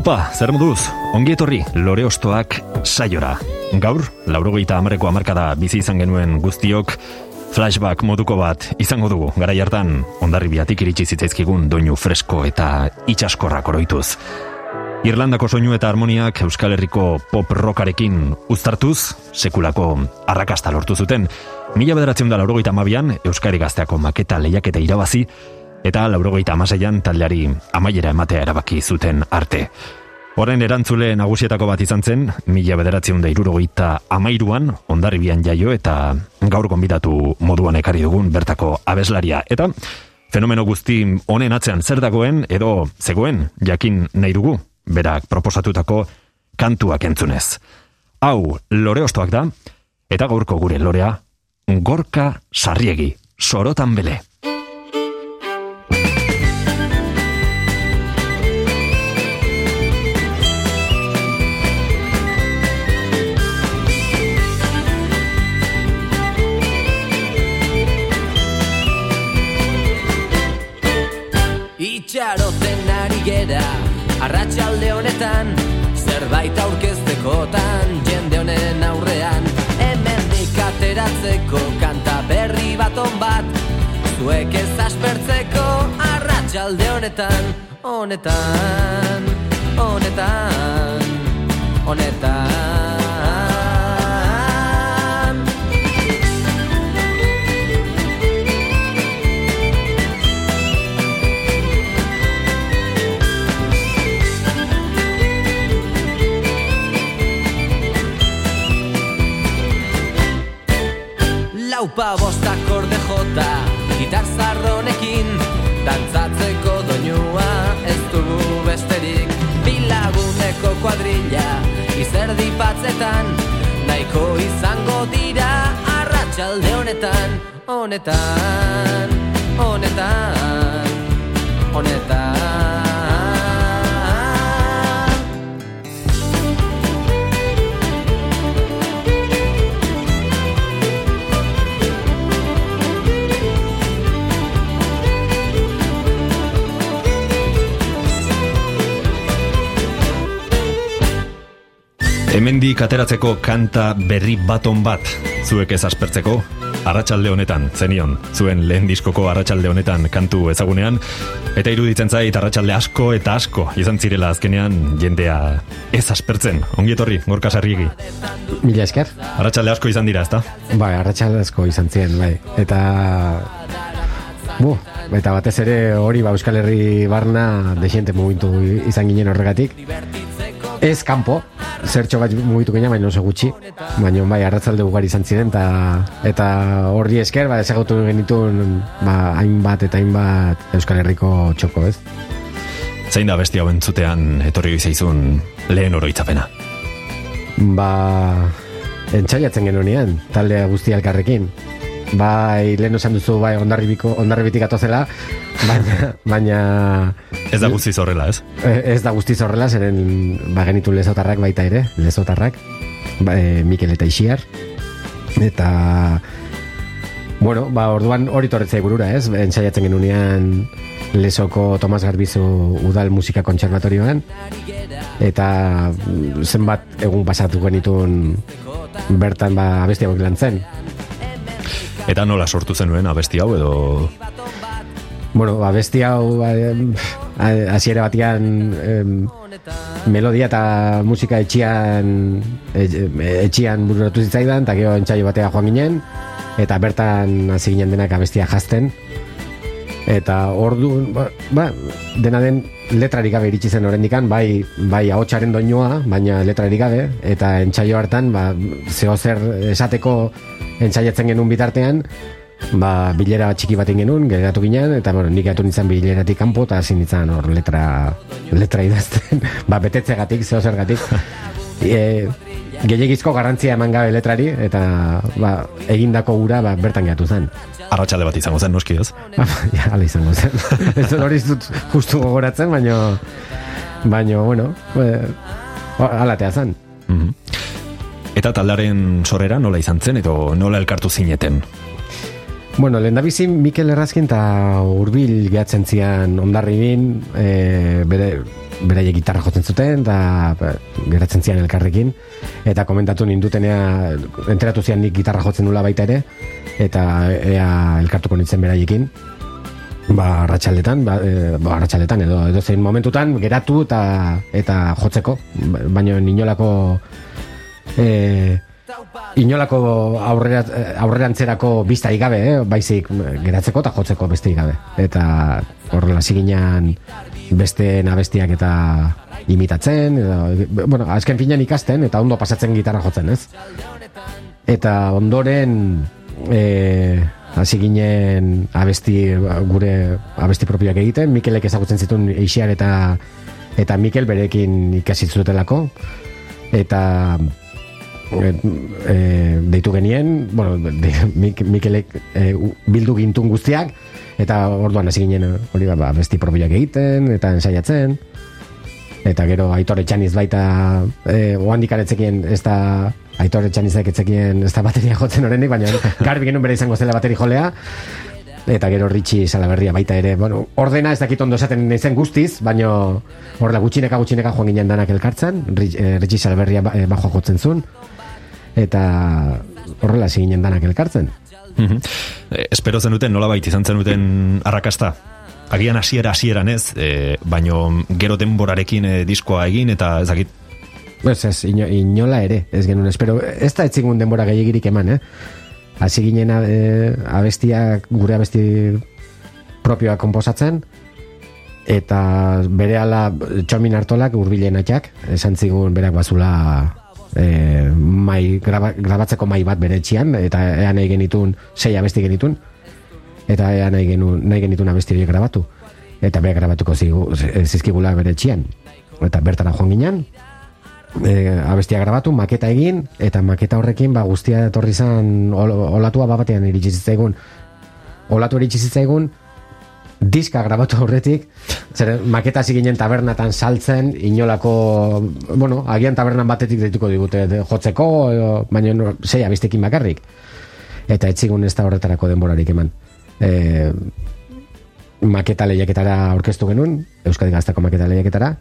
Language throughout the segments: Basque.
Haupa, zer moduz, ongi etorri lore ostoak saiora. Gaur, laurogeita amareko amarkada bizi izan genuen guztiok, flashback moduko bat izango dugu, gara hartan ondarri biatik iritsi zitzaizkigun doinu fresko eta itxaskorrak oroituz. Irlandako soinu eta harmoniak Euskal Herriko pop rockarekin uztartuz, sekulako arrakasta lortu zuten. Mila bederatzen da laurogeita mabian, Euskari gazteako maketa lehiaketa irabazi, eta laurogeita amaseian taldeari amaiera ematea erabaki zuten arte. Horren erantzule nagusietako bat izan zen, mila bederatzen da irurogeita amairuan, ondarribian jaio eta gaur gonbidatu moduan ekarri dugun bertako abeslaria. Eta fenomeno guzti honen atzean zer dagoen edo zegoen jakin nahi dugu berak proposatutako kantuak entzunez. Hau, lore ostoak da, eta gaurko gure lorea, gorka sarriegi, sorotan bele. Zerbait aurkeztekotan Jende honen aurrean. Hemendik ateratzeko Kanta berri bat on bat. Zuek ez aspertzeko Arratxalde honetan Honetan Honetan Honetan Laupa bostak orde jota Gitar zarronekin Dantzatzeko doinua Ez dugu besterik. Bilaguneko kuadrilla Izerdi patzetan Naiko izango dira Arratxalde honetan Honetan Honetan Honetan Ateratzeko kanta berri baton bat. Zuek ez aspertzeko arratsalde honetan zenion. Zuen lehen diskoko arratsalde honetan kantu ezagunean. Eta iruditzen zait arratsalde asko eta asko izan zirela azkenean jendea ez aspertzen. Ongi etorri gorka sarriegi. Mila esker. Arratsalde asko izan dira ezta? Bai, arratsalde asko izan ziren, bai. Eta Bu, eta batez ere hori ba Euskal Herri barna desiente mugitu izan ginen horregatik Ez kanpo, zertxo bat mugitu ginen, baina oso gutxi. Baina bai, arratzalde ugari izan ziren eta, eta horri esker, ba, ezagutu genituen ba, hainbat eta hainbat Euskal Herriko txoko, ez? zein da besti hau entzutean etorri zaizun lehen oroitzapena? Ba, entxaiatzen genunean, talde guzti elkarrekin Bai, lehen esan duzu, bai, ondarribiko, ondarribitik atozela Baina, baina ez da guztiz horrela ez Eh, Ez da guztiz horrela, zeren ba, genitu lezotarrak baita ere, lezotarrak, ba, e, Mikel eta Ixiar. Eta, bueno, ba, orduan hori torretzai burura, ez? Entsaiatzen genunean lesoko Tomas Garbizu Udal Musika Kontserbatorioan. Eta mm, zenbat egun pasatu genituen bertan ba, abesti hauek lan zen. Eta nola sortu zenuen abesti hau edo? Bueno, abesti hau hasiera batean em, melodia eta musika etxian e, etxian bururatu zitzaidan eta gero entsaio batea joan ginen eta bertan hasi ginen denak abestia jazten. Eta ordu ba, ba, dena den letrarik gabe iritsi zen orendikan bai bai ahotsaren doinua baina letrarik gabe eta entsaio hartan ba zeo zer esateko entsaiatzen genuen bitartean ba, bilera txiki bat genuen, geratu ginen, eta bueno, nik gatu nintzen bileratik kanpo, eta hasi nintzen hor letra, letra idazten, ba, betetzegatik, zeo zergatik. E, gehiagizko garrantzia eman gabe letrari, eta ba, egindako gura ba, bertan gehatu zen. Arratxalde bat izango zen, noski ez? ja, ala izango zen. ez hori dut justu gogoratzen, baino, baino, bueno, e, alatea zen. Mhm. Eta taldaren sorrera nola izan zen, edo nola elkartu zineten? Bueno, lehen da Mikel Errazkin eta Urbil gehatzen zian ondarribin, e, bere, bere gitarra jotzen zuten, eta ba, geratzen zian elkarrekin, eta komentatu nindutenea, enteratu zian nik gitarra jotzen nula baita ere, eta ea elkartuko nintzen beraiekin, ba, ratxaletan, ba, e, ba, ratxaletan, edo, edo zein momentutan, geratu eta eta jotzeko, baina ninolako... E, inolako aurrera, aurrerantzerako bizta igabe, eh? baizik geratzeko eta jotzeko beste igabe. Eta horrela ziginan beste nabestiak eta imitatzen, edo, bueno, azken finean ikasten, eta ondo pasatzen gitarra jotzen, ez? Eta ondoren e, hasi ginen abesti, gure abesti propioak egiten, Mikelek ezagutzen zituen eixiar eta eta Mikel berekin ikasi zutelako eta e, deitu genien, bueno, de, Mikelek e, bildu gintun guztiak, eta orduan hasi ginen hori ba, besti probiak egiten, eta ensaiatzen, eta gero Aitor Etxaniz baita e, oandik aretzekien ez da Aitor Etxanizek etzekien ez da bateria jotzen horrenik, baina garbi genuen bere izango zela bateri jolea, eta gero Ritxi Salaberria baita ere, bueno, ordena ez dakit ondo esaten naizen guztiz, baina horrela gutxineka gutxineka joan ginen danak elkartzen, Ritxi Salaberria bajo jotzen zuen, eta horrela ziginen danak elkartzen. Mm espero zen duten, nola baita izan zen duten arrakasta? Agian hasiera hasieran ez, e, baino gero denborarekin e, diskoa egin eta ezakit Ez, ez, inola ere, ez genuen, espero, ez da etzingun denbora gehiagirik eman, eh? Hasi ginen e, abestiak, gure abesti propioa komposatzen, eta bere ala txomin hartolak urbilen atxak, esan zigun berak bazula e, mai, graba, grabatzeko mai bat bere etxian, eta ean nahi genitun, sei abesti genitun, eta ean nahi, genuen, nahi genitun abesti grabatu. Eta bere grabatuko zigu, zizkigula bere etxian. Eta bertara joan ginen, e, abestia grabatu, maketa egin, eta maketa horrekin ba, guztia etorri zan ol, olatua babatean iritsi zitzaigun. Olatu iritsi zitzaigun, diska grabatu horretik, zer maketa ginen tabernatan saltzen, inolako, bueno, agian tabernan batetik dituko digute jotzeko, edo, baina no, zei abistekin bakarrik. Eta etzigun ez da horretarako denborarik eman. E, maketa lehiaketara orkestu genuen, Euskadi Gaztako maketa lehiaketara,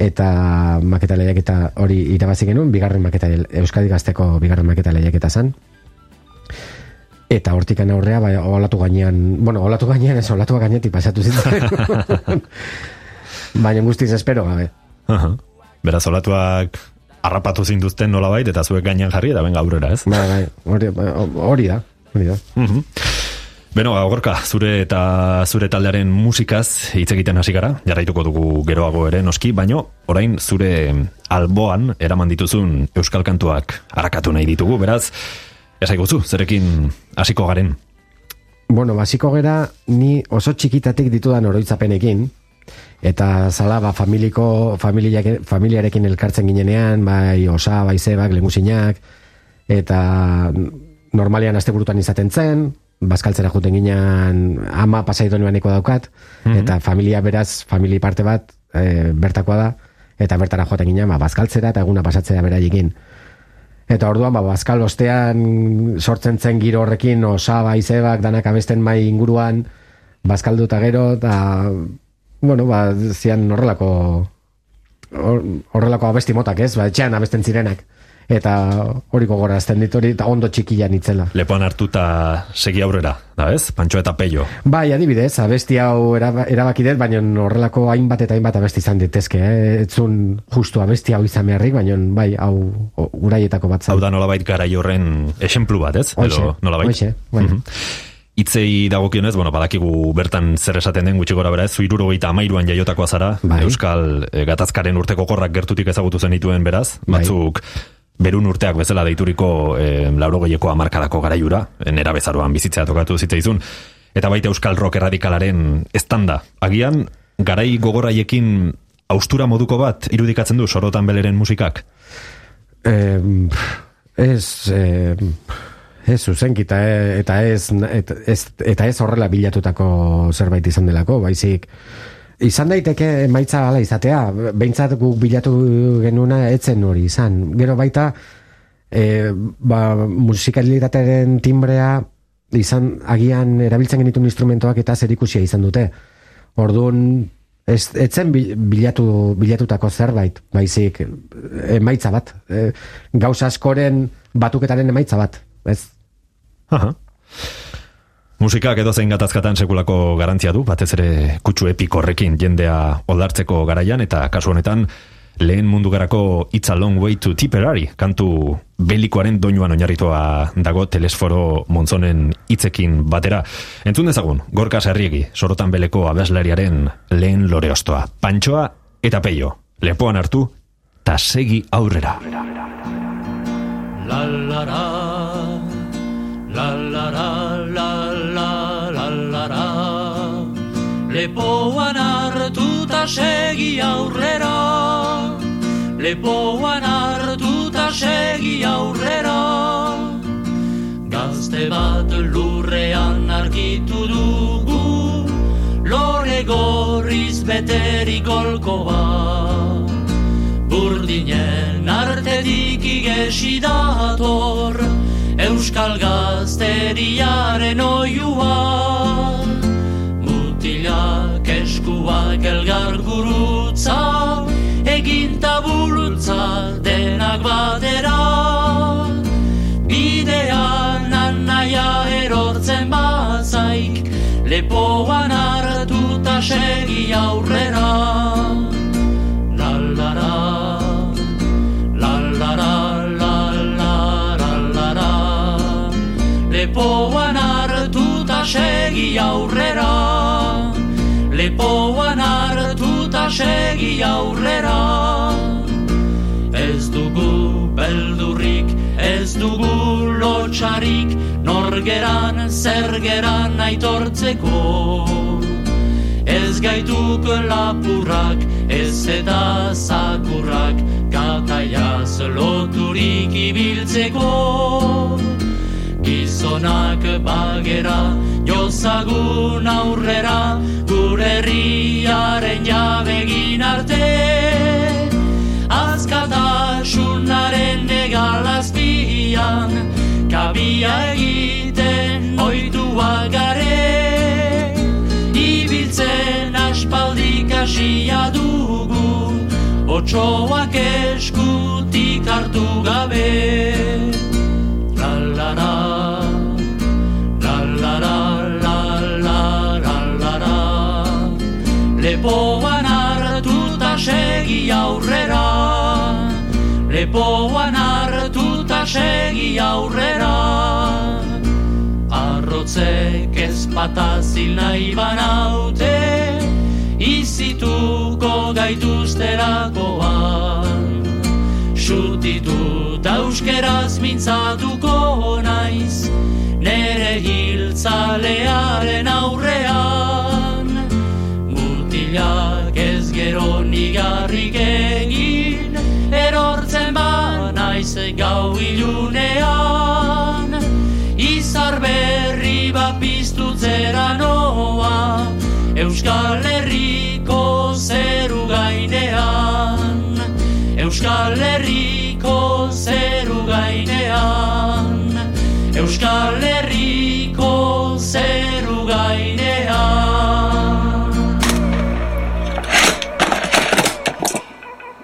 eta maketa lehiaketa hori irabazi genuen, bigarren maketa, Euskadi Gazteko bigarren maketa lehiaketa zan, Eta hortik aurrea, bai, olatu gainean, bueno, olatu gainean ez, olatu gainetik pasatu zitzen. Baina guztiz espero gabe. Uh Beraz, olatuak harrapatu zinduzten nola bait, eta zuek gainean jarri, eta benga aurrera, ez? Bai, bai, hori, hori da, hori da. Uh Beno, agorka, zure eta zure taldearen musikaz hitz egiten hasi gara, jarraituko dugu geroago ere noski, baino orain zure alboan eraman dituzun euskal kantuak harakatu nahi ditugu, beraz, Esaiguzu, zerekin hasiko garen? Bueno, hasiko gera ni oso txikitatik ditudan oroitzapenekin eta zala ba familiko familiarekin elkartzen ginenean, bai osa, bai zebak, lengusinak eta normalian asteburutan izaten zen, bazkaltzera juten ginean ama pasaitu nuaneko daukat mhm. eta familia beraz, famili parte bat e, bertakoa da eta bertara joten ginean, ba, bazkaltzera eta eguna pasatzea beraiekin. Eta orduan, ba, bazkal ostean sortzen zen giro horrekin, osaba, izebak, danak abesten mai inguruan, bazkaldu eta gero, eta, bueno, ba, zian horrelako, horrelako abesti motak ez, ba, etxean abesten zirenak eta hori gogorazten dit hori eta ondo txikian itzela. Lepoan hartu eta segi aurrera, da ez? Pantxo eta peio. Bai, adibidez, abesti hau erabaki dut, baina horrelako hainbat eta hainbat abesti izan ditezke, eh? etzun justu abesti hau izan beharrik, baina bai, hau uraietako bat zan. Hau da nolabait gara horren esemplu bat, ez? Oixe, oixe, bai. Mm Itzei dagokionez, bueno, badakigu bertan zer esaten den gutxi gora bera, ez zuiruro gita amairuan jaiotakoa zara, bai. Euskal e, gatazkaren urteko korrak gertutik ezagutu zen dituen beraz, bai. Berun urteak bezala deituriko e, laurogeiko amarkadako garaiura, nera bezaroan bizitzea tokatu zitzaizun, eta baita Euskal Rock erradikalaren estanda. Agian, garai gogoraiekin austura moduko bat irudikatzen du sorotan beleren musikak? Eh, ez, eh, ez zuzenkita, eh, eta ez, et, ez, eta ez horrela bilatutako zerbait izan delako, baizik, Izan daiteke emaitza ala izatea, behintzat guk bilatu genuna etzen hori izan. Gero baita, e, ba, musikalitatearen timbrea izan agian erabiltzen genitun instrumentoak eta zer izan dute. Orduan, ez, etzen bilatu, bilatutako zerbait, baizik emaitza bat. E, gauza askoren batuketaren emaitza bat, ez? Aha. Musikak edo zein gatazkatan sekulako garantzia du, batez ere kutsu epik horrekin jendea oldartzeko garaian, eta kasu honetan lehen mundu garako It's a Long Way to Tipperary, kantu belikoaren doinuan oinarritua dago telesforo monzonen hitzekin batera. Entzun dezagun, gorka sarriegi, sorotan beleko abeslariaren lehen lore ostoa. Pantxoa eta peio, lepoan hartu, ta segi aurrera. La la, la lepoan hartu ta segi aurrera. Lepoan hartuta segi aurrera. Gazte bat lurrean argitu dugu Lore gorriz beteri golko bat. Burdinen artetik igesi dator Euskal gazteriaren oiua eskuak elgar gurutza egin tabulutza denak batera. Bidean anaia erortzen bazaik Lepoan hartuta segi aurrera. Lallara Lallara Lallara Lepoan hartuta segi aurrera Lepoan hartuta segi aurrera. Ez dugu beldurrik, ez dugu lotxarik Norgeran zergeran aitortzeko. Ez gaituk lapurrak, ez eta zakurrak Kataiaz loturik ibiltzeko Gizonak bagera, jozagun aurrera, gure herriaren jabegin arte. Azkatasunaren negalazpian, kabia egiten oitua gare. Ibiltzen aspaldik asia dugu, otsoak eskutik hartu gabe. Lepoan hartuta segi aurrera. Lepoan hartuta segi aurrera. Arrotzek ez patazil nahi banaute Izituko gaituzterakoan Sutitu ta euskeraz mintzatuko naiz Nere hiltzalearen aurrean. Mutilak ez gero nigarrik egin Erortzen ba naiz gau ilunean. Izar berri bat piztutzera noa Euskal Herriko zeru gainean Euskal Herriko zeru gainean. Euskal Herriko zeru gainean.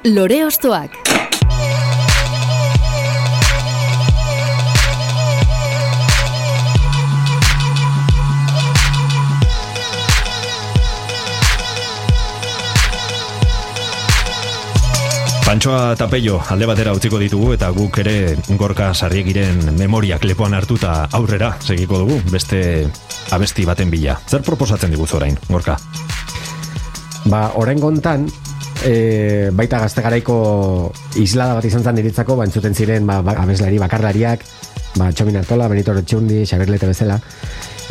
Lore Ostoak Pantsoa eta peio alde batera utziko ditugu eta guk ere gorka sarriegiren memoriak lepoan hartuta aurrera segiko dugu beste abesti baten bila. Zer proposatzen diguz orain, gorka? Ba, orain gontan, e, baita gazte garaiko islada bat izan zen iritzako, ba, entzuten ziren ba, ba, abeslari bakarlariak, ba, Txomin Artola, Benito Retxundi, Xabier Lete bezala.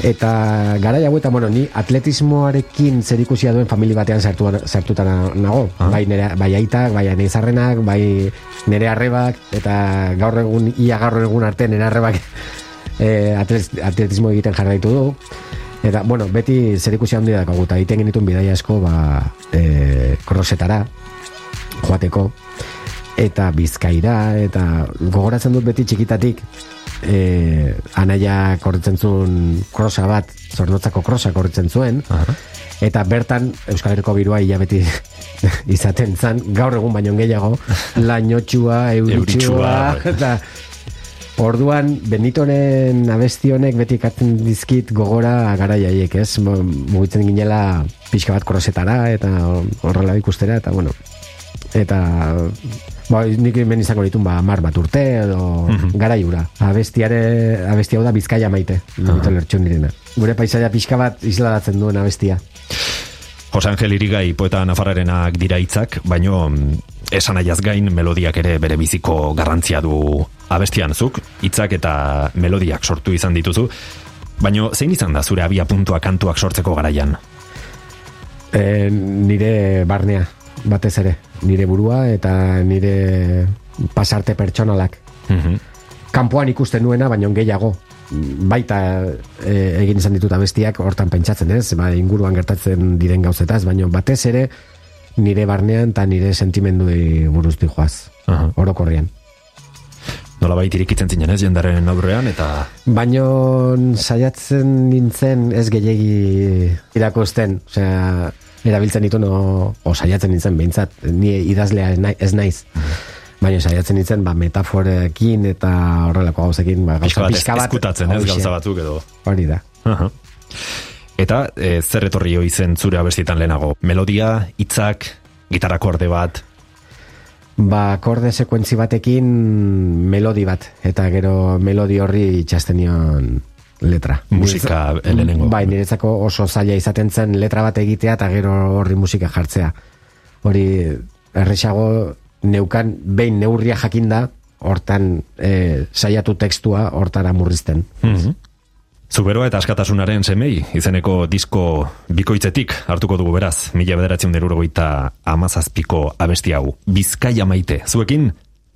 Eta gara hauetan, bueno, ni atletismoarekin zer ikusia duen famili batean sartu, sartuta nago. Ah. Bai, nere, bai aitak, bai aneizarrenak, bai nere arrebak, eta gaur egun, ia gaur egun arte nere arrebak e, atletismo egiten jarraitu du. Eta, bueno, beti zer ikusi handi dako eta egiten genitun bidai asko, ba, e, krosetara, joateko, eta bizkaira, eta gogoratzen dut beti txikitatik, e, anaia korritzen zuen krosa bat, zornotzako krosa korritzen zuen, eta bertan Euskal Herriko birua beti izaten zan, gaur egun baino gehiago, lainotxua, euritxua, eta Orduan, Benitoren abesti honek beti ikatzen dizkit gogora gara jaiek, ez? Mugitzen ginela pixka bat korosetara eta horrela ikustera, eta bueno, eta ba, nik ben izango ditun ba, mar bat urte edo mm -hmm. gara jura. Abestiare, abesti hau da bizkaia maite, Benito lertxun direna. Gure paisaia pixka bat isladatzen duen abestia. Jose Angel Irigai poeta nafarrarenak dira hitzak, baino esan aiaz gain melodiak ere bere biziko garrantzia du abestian zuk, hitzak eta melodiak sortu izan dituzu, baino zein izan da zure abia puntua kantuak sortzeko garaian? E, nire barnea, batez ere, nire burua eta nire pasarte pertsonalak. Mm Kanpoan ikusten nuena, baino gehiago, baita e, egin izan ditut abestiak hortan pentsatzen ez, ba, inguruan gertatzen diren gauzetaz, baino batez ere nire barnean eta nire sentimendu buruz joaz, uh -huh. orokorrian nola baita irikitzen zinen ez jendaren aurrean eta baino saiatzen nintzen ez gehiegi irakosten osea erabiltzen ditu no o saiatzen nintzen behintzat ni idazlea ez naiz baina saiatzen nintzen ba, metaforekin eta horrelako gauzekin ba, gauza pixka bat eskutatzen ez? gauza batzuk edo. Hori da. Eta e, zer etorri zen zure abestietan lehenago? Melodia, hitzak, gitarako orde bat? Ba, korde sekuentzi batekin melodi bat, eta gero melodi horri itxastenion letra. Musika elenengo. Bai, niretzako oso zaila izaten zen letra bat egitea eta gero horri musika jartzea. Hori, erresago neukan, behin neurria jakinda, hortan e, saiatu tekstua hortara murrizten. Mm Zuberoa eta askatasunaren semei, izeneko disko bikoitzetik hartuko dugu beraz, mila bederatzen derurogoita amazazpiko abesti hau. Bizkaia maite, zuekin,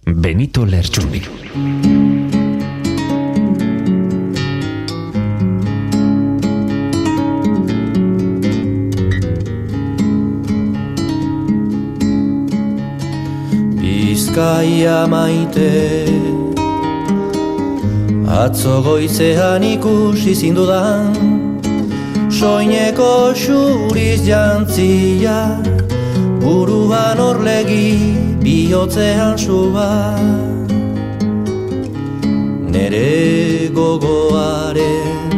Benito Lertxundi. Bizkaia maite, Atzo goizean ikusi zindudan Soineko xuriz jantzia Buruan orlegi bihotzean suba. Nere gogoaren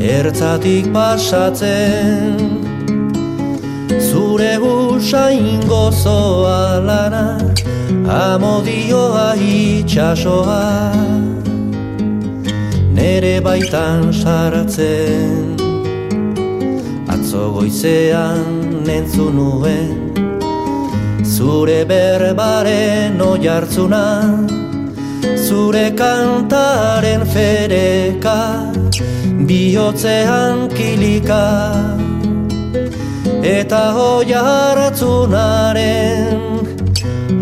Ertzatik pasatzen Zure usain gozoa lana Amodioa itxasoa. Nere baitan saratzen Atzo goizean nentzu nuen. Zure berbaren oiartzuna Zure kantaren fereka Biotzean kilika Eta hoi hartzunaren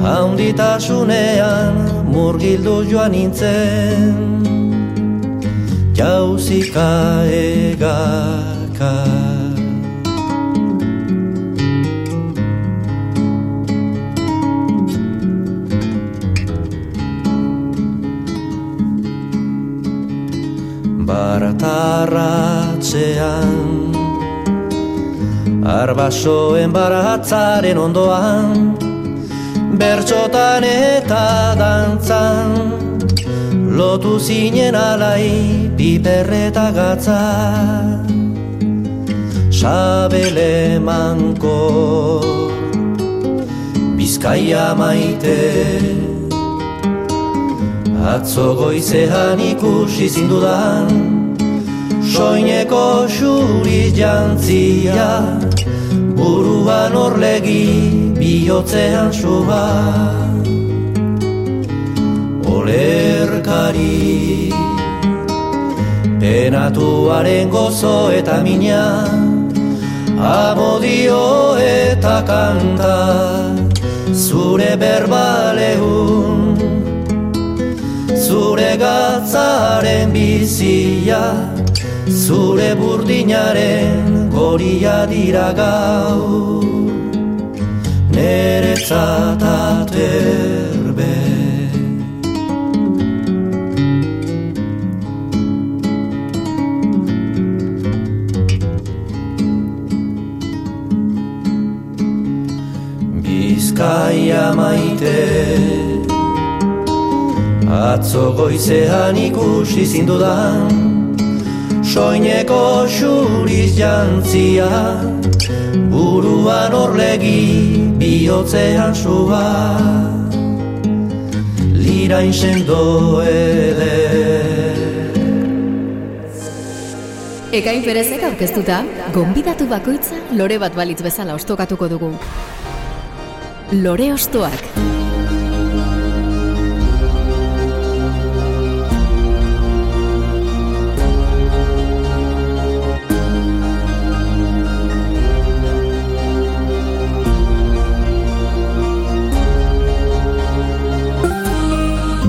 Haunditasunean murgildu joan nintzen. Jauzika egaka. Baratarratzean Arbasoen baratzaren ondoan Bertxotan eta dantzan lotu zinen alai piperreta gatza. Sabele manko bizkaia maite. Atzo goizean ikusi zindudan soineko xuri jantzia buruan orlegi bihotzean sua Olerkari Penatuaren gozo eta mina. Amodio eta kanta Zure berbalehun Zure burdinaren goria dira gau Nere zataterbe Bizkaia maite. Atzo goizean ikusi zindudan Soineko xuriz jantzia Buruan orlegi bihotzean sua Lirain sendo ede Ekain perezek aurkeztuta, gonbidatu bakoitza lore bat balitz bezala ostokatuko dugu. Lore ostoak.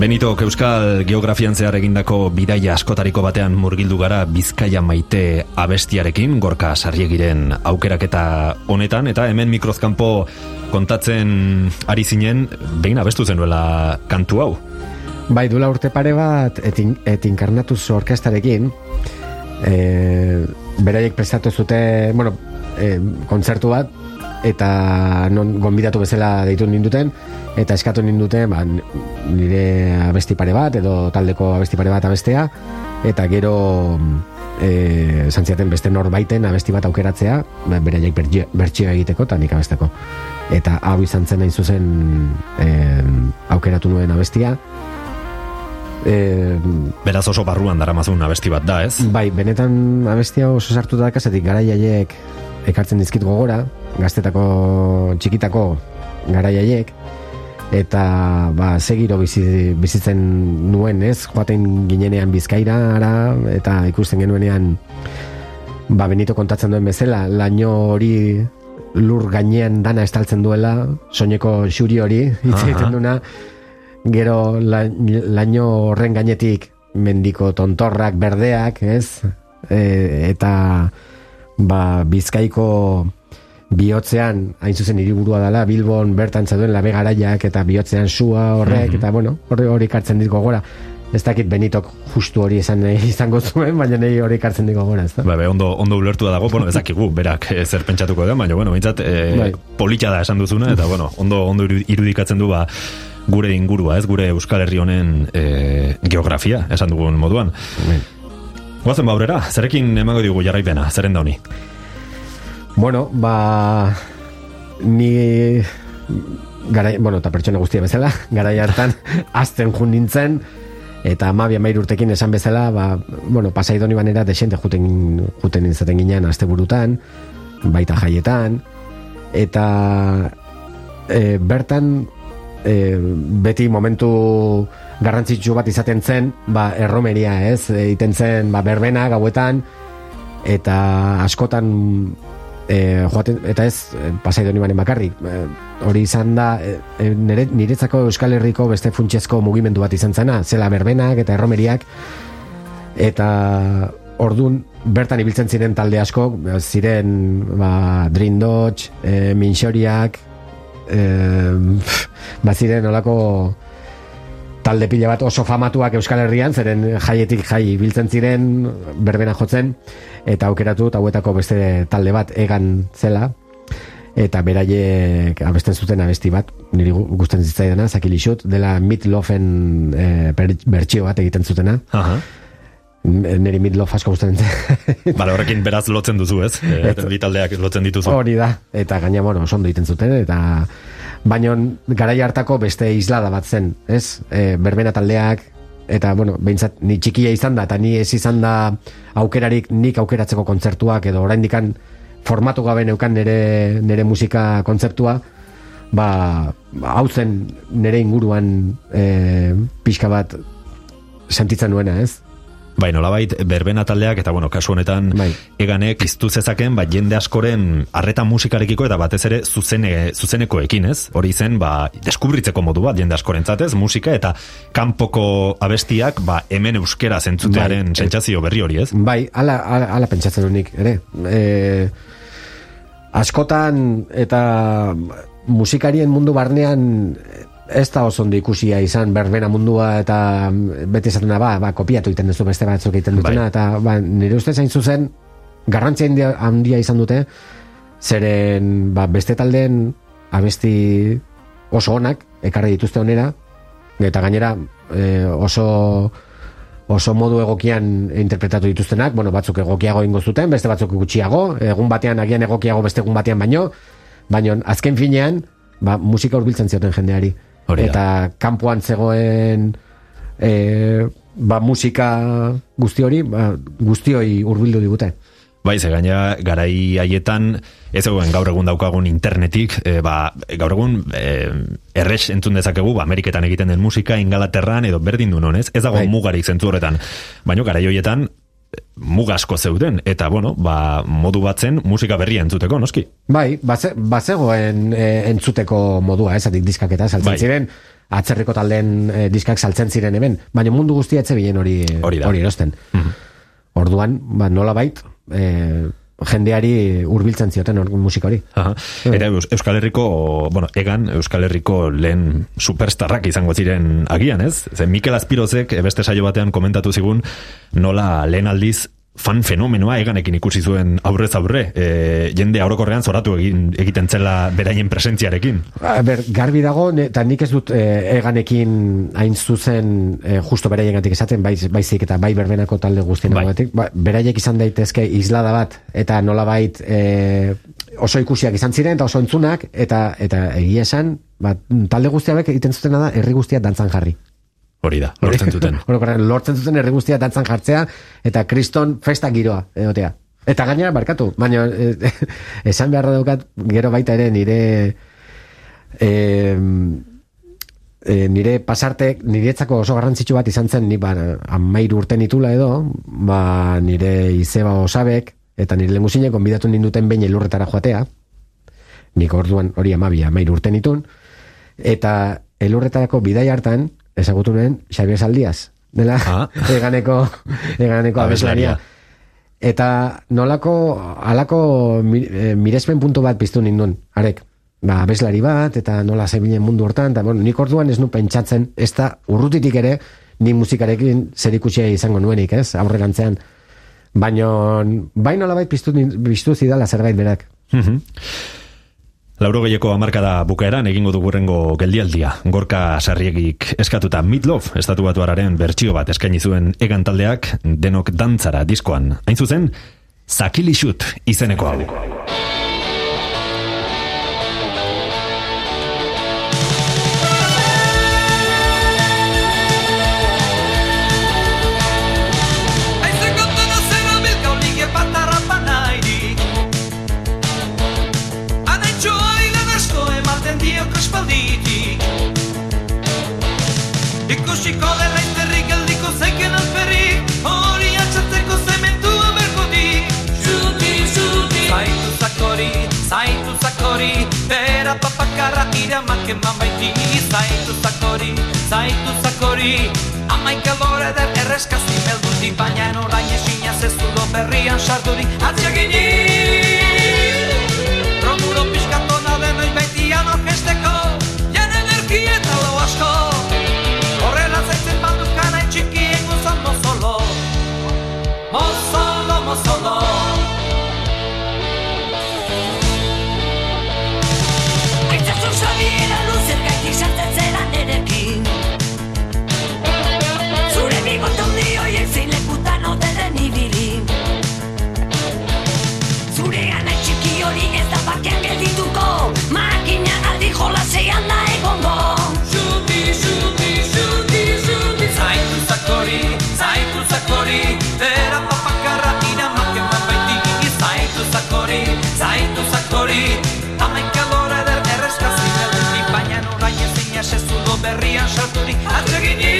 Benito Euskal Geografian zehar egindako bidaia askotariko batean murgildu gara Bizkaia maite abestiarekin, gorka sarriegiren aukeraketa honetan, eta hemen mikrozkampo kontatzen ari zinen, behin abestu zenuela kantu hau. Bai, dula urte pare bat, etin, etinkarnatuz orkestarekin, e, beraiek prestatu zute, bueno, e, kontzertu bat, eta non gonbidatu bezala deitu ninduten, eta eskatu nindute ba, nire abesti pare bat edo taldeko abesti pare bat abestea eta gero e, zantziaten beste norbaiten abesti bat aukeratzea ba, beraiek bertxioa egiteko eta nik abesteko eta hau izan zen nahi zuzen e, aukeratu nuen abestia e, Beraz oso barruan dara mazun abesti bat da, ez? Bai, benetan abestia oso sartu da kasetik gara jaiek ekartzen dizkit gogora gaztetako txikitako gara jaiek eta ba, segiro bizi, bizitzen nuen ez, joaten ginenean bizkaira ara, eta ikusten genuenean ba, benito kontatzen duen bezala, laino hori lur gainean dana estaltzen duela, soineko xuri hori, hitz duna, gero la, laino horren gainetik mendiko tontorrak berdeak, ez, e, eta ba, bizkaiko bihotzean, hain zuzen hiriburua dela, Bilbon bertan zaduen labe garaiak eta bihotzean sua horrek, mhm. eta bueno, hori hori kartzen ditko gora. Ez dakit benitok justu hori esan izango zuen, baina nahi hori kartzen ditko gora, ez da? Ba, ondo, ondo ulertu dago, bueno, ez dakigu, berak eh, zer pentsatuko den, baina, bueno, bintzat, e, bai. politxa da esan duzuna, eta, bueno, ondo, ondo irudikatzen du, ba, gure ingurua, ez, gure Euskal Herri honen e, geografia, esan dugun moduan. Bai. Guazen baurera, zerekin emango digu jarraipena, zeren da honi? Bueno, ba ni gara, bueno, eta pertsona guztia bezala, gara hartan azten jun nintzen, eta amabia mair urtekin esan bezala, ba, bueno, pasai doni banera desente juten, juten nintzen ginean azte burutan, baita jaietan, eta e, bertan e, beti momentu garrantzitsu bat izaten zen, ba, erromeria, ez, egiten zen, ba, berbena, gauetan, eta askotan e, joaten, eta ez e, pasai doni bakarrik. E, hori izan da e, nire, niretzako Euskal Herriko beste funtsezko mugimendu bat izan zena zela berbenak eta erromeriak. Eta ordun bertan ibiltzen ziren talde asko ziren ba, Dream Dodge e, Minxoriak e, ba ziren olako talde pila bat oso famatuak Euskal Herrian, zeren jaietik jai biltzen ziren, berbena jotzen, eta aukeratu eta hauetako beste talde bat egan zela, eta beraiek abesten zuten abesti bat, niri gusten zitzaidana, zakilixut, dela Mitlofen e, bertxio bat egiten zutena. Aha. Neri Mitlof asko gusten Bale, horrekin beraz lotzen duzu, ez? E, taldeak lotzen dituzu. Hori da, eta gaina, bueno, oso ondo egiten zuten, eta baino garai hartako beste islada bat zen, ez? E, berbena taldeak eta bueno, behintzat ni txikia izan da eta ni ez izan da aukerarik nik aukeratzeko kontzertuak edo oraindikan formatu gabe neukan nere, nere musika kontzeptua ba, hau zen nire inguruan e, pixka bat sentitzen nuena, ez? Bai, nolabait, berbena taldeak, eta bueno, kasu honetan, Bai. eganek iztu zezaken, ba, jende askoren arreta musikarekiko, eta batez ere zuzene, zuzenekoekin, ez? Hori zen, ba, deskubritzeko modu bat, jende askoren zatez, musika, eta kanpoko abestiak, ba, hemen euskera zentzutearen Bai. sentsazio berri hori, ez? Bai, ala, ala, ala pentsatzen honik, ere. E, askotan eta musikarien mundu barnean ez da oso ondo ikusia izan berbena mundua eta beti esaten da, ba, ba, kopiatu egiten duzu beste batzuk egiten dutena, Bai. eta ba, nire ustez hain zuzen garrantzia handia, handia izan dute zeren ba, beste taldeen abesti oso onak ekarri dituzte onera eta gainera e, oso oso modu egokian interpretatu dituztenak, bueno, batzuk egokiago ingo zuten, beste batzuk gutxiago, egun batean agian egokiago beste egun batean baino, baino azken finean, ba, musika hurbiltzen zioten jendeari. Hori. Eta kanpoan zegoen e, ba, musika guzti hori, ba, guztioi hurbildu digute. Bai, ze gaina garai haietan ez egoen gaur egun daukagun internetik, e, ba, gaur egun e, errex entzun dezakegu, ba, Ameriketan egiten den musika, Ingalaterran edo berdin du nonez, ez dago Bai. mugarik zentzu horretan. Baina garai hoietan mugasko zeuden, eta bueno, ba, modu batzen musika berria entzuteko, noski? Bai, baze, bazegoen e, entzuteko modua, ez, adik diskak eta saltzen Bai. ziren, atzerriko taldeen e, diskak saltzen ziren hemen, baina mundu guztia etze bilen hori, Hori hori erosten. Orduan, ba, nola bait, e, jendeari hurbiltzen zioten hor, musika hori. Aha. Eta Eus- Euskal Herriko, bueno, egan Euskal Herriko lehen superstarrak izango ziren agian, ez? Ze Mikel Azpirozek eh, beste saio batean komentatu zigun nola lehen aldiz fan fenomenoa eganekin ikusi zuen aurrez aurre, e, jende orokorrean zoratu egin, egiten zela beraien presentziarekin. A ber, garbi dago, eta nik ez dut e, eganekin hain zuzen e, justo beraiengatik esaten, baiz, baizik eta bai berbenako talde guztien Bai. bai. ba, beraiek izan daitezke islada bat, eta nolabait e, oso ikusiak izan ziren, eta oso entzunak, eta eta egia esan, ba, talde guztiak egiten zutena da, herri guztia dantzan jarri. Hori da, lortzen zuten. Lortzen zuten herri guztia dantzan jartzea, eta kriston festa giroa, egotea. Eta gainera barkatu, baina eh, esan beharra daukat, gero baita ere nire eh, eh, nire pasarte, niretzako oso garrantzitsu bat izan zen, ni ba, amairu urten itula edo, ba, nire izeba osabek, eta nire lenguzinek konbidatu ninduten behin elurretara joatea, nik orduan hori amabia, amairu urten itun, eta elurretarako bidai hartan, ezagutu nuen Xabier Saldiaz, dela, Ah. eganeko, eganeko Abeslaria. Eta nolako, alako eh, mirespen puntu bat piztu nindun, arek, ba, abeslari bat, eta nola zebilen mundu hortan, eta bueno, nik orduan ez nu pentsatzen, ez da urrutitik ere, ni musikarekin zer izango nuenik, ez, aurrerantzean. Baina, bai nolabait piztu, piztu zidala zerbait berak. Mhm. Lauro gehieko amarkada bukaeran egingo dugurengo geldialdia. Gorka sarriegik eskatuta Midlove estatu batuararen bertsio bat eskaini zuen egan taldeak denok dantzara diskoan. Hain zuzen, Zakilixut izeneko hau. Zaitu zakori Bera papakarra iramak eman baiti Zaitu zakori, zaitu zakori Amaik elore der erreskazi melduti Baina orain esinaz ez dudo berrian sarturik Atxagini Romuro pixkatona denoi baitian orkesteko Jan energia eta lo asko. Horrela zaitzen bandukan hain txikien guzan mozolo. Mozolo, mozolo zera nerekin Zure bigoton dioiek zein lekutan ote den ibili. Zure gana txiki hori ez da bakean geldituko. Makina aldi jolasean da egongo. Xuti, xuti, xuti, xuti Zaitu zakori, zaitu zakori Atergini,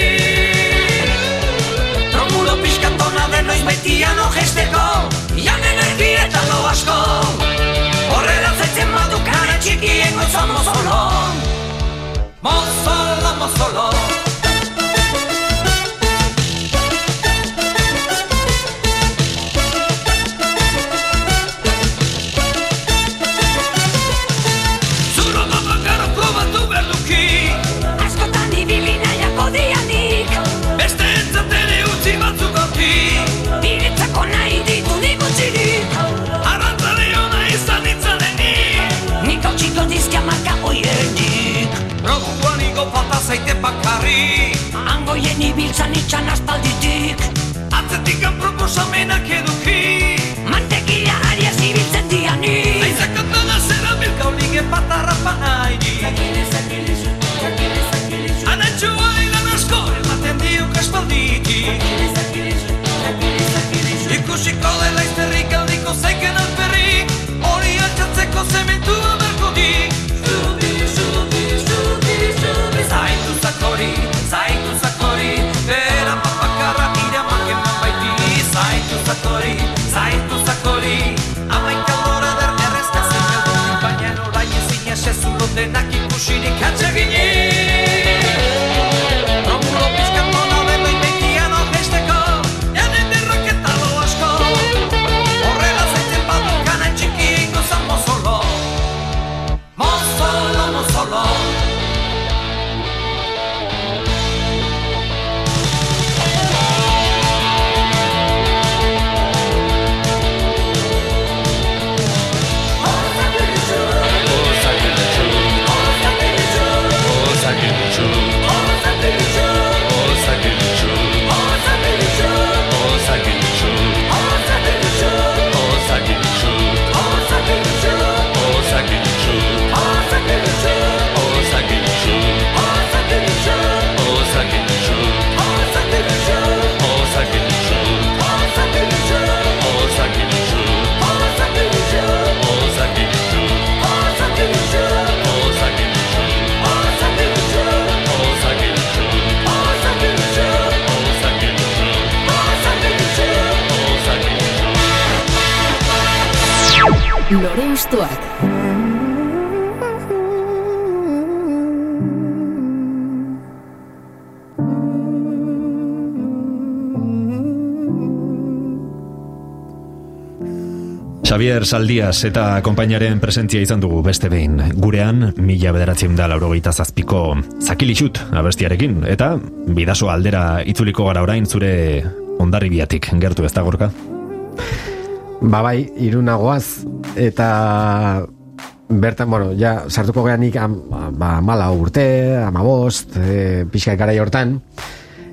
Da modulo piscatona de noix betia no gesteco, Ya lo asko. Orela se te madu cara chiqui, e ko somos zaite bakarri Angoien ibiltzan itxan aspalditik Atzetik kan proposamenak eduki Mantekila ariaz ibiltzen diani Aizak ondana zera bilka olige patarra panairi Anatxoa ilan asko ematen diuk aspalditik Ikusiko dela Saldias eta konpainaren presentzia izan dugu beste behin. Gurean, mila bederatzen da laurogeita zazpiko zakilixut abestiarekin. Eta bidaso aldera itzuliko gara orain zure ondarribiatik gertu ez da gorka? Ba bai, irunagoaz, eta bertan, bueno, ja, sartuko geanik am, ba, mala urte, amabost, e, pixka garai hortan,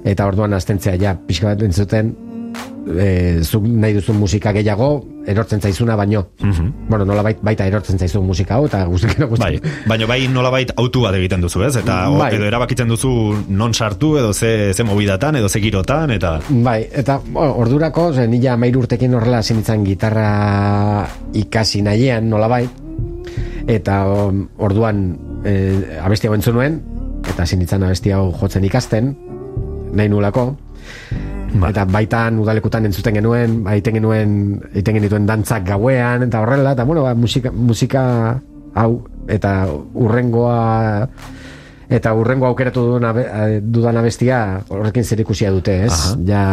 eta orduan astentzea ja, pixka bat entzuten, e, zuk nahi duzun musika gehiago, erortzen zaizuna baino. Bueno, nola baita erortzen zaizun musika hau, eta guztikera Bai, baina bai nolabait autu bat egiten duzu, ez? Eta o, Bai. edo erabakitzen duzu non sartu, edo ze, ze mobidatan, edo ze girotan, eta... Bai, eta ordurako, ze nila mairu urtekin horrela zinitzen gitarra ikasi nahiean nolabait, eta um, orduan e, abesti hau entzun nuen, eta zinitzen abesti hau jotzen ikasten, nahi nulako, Ba. eta baitan udalekutan entzuten genuen, ba, egiten genuen, egiten genituen dantzak gauean, eta horrela, eta bueno, ba, musika, musika hau, eta urrengoa eta urrengo aukeratu abe- eh, dudan abestia horrekin zer ikusia dute, ez? Aha. Ja,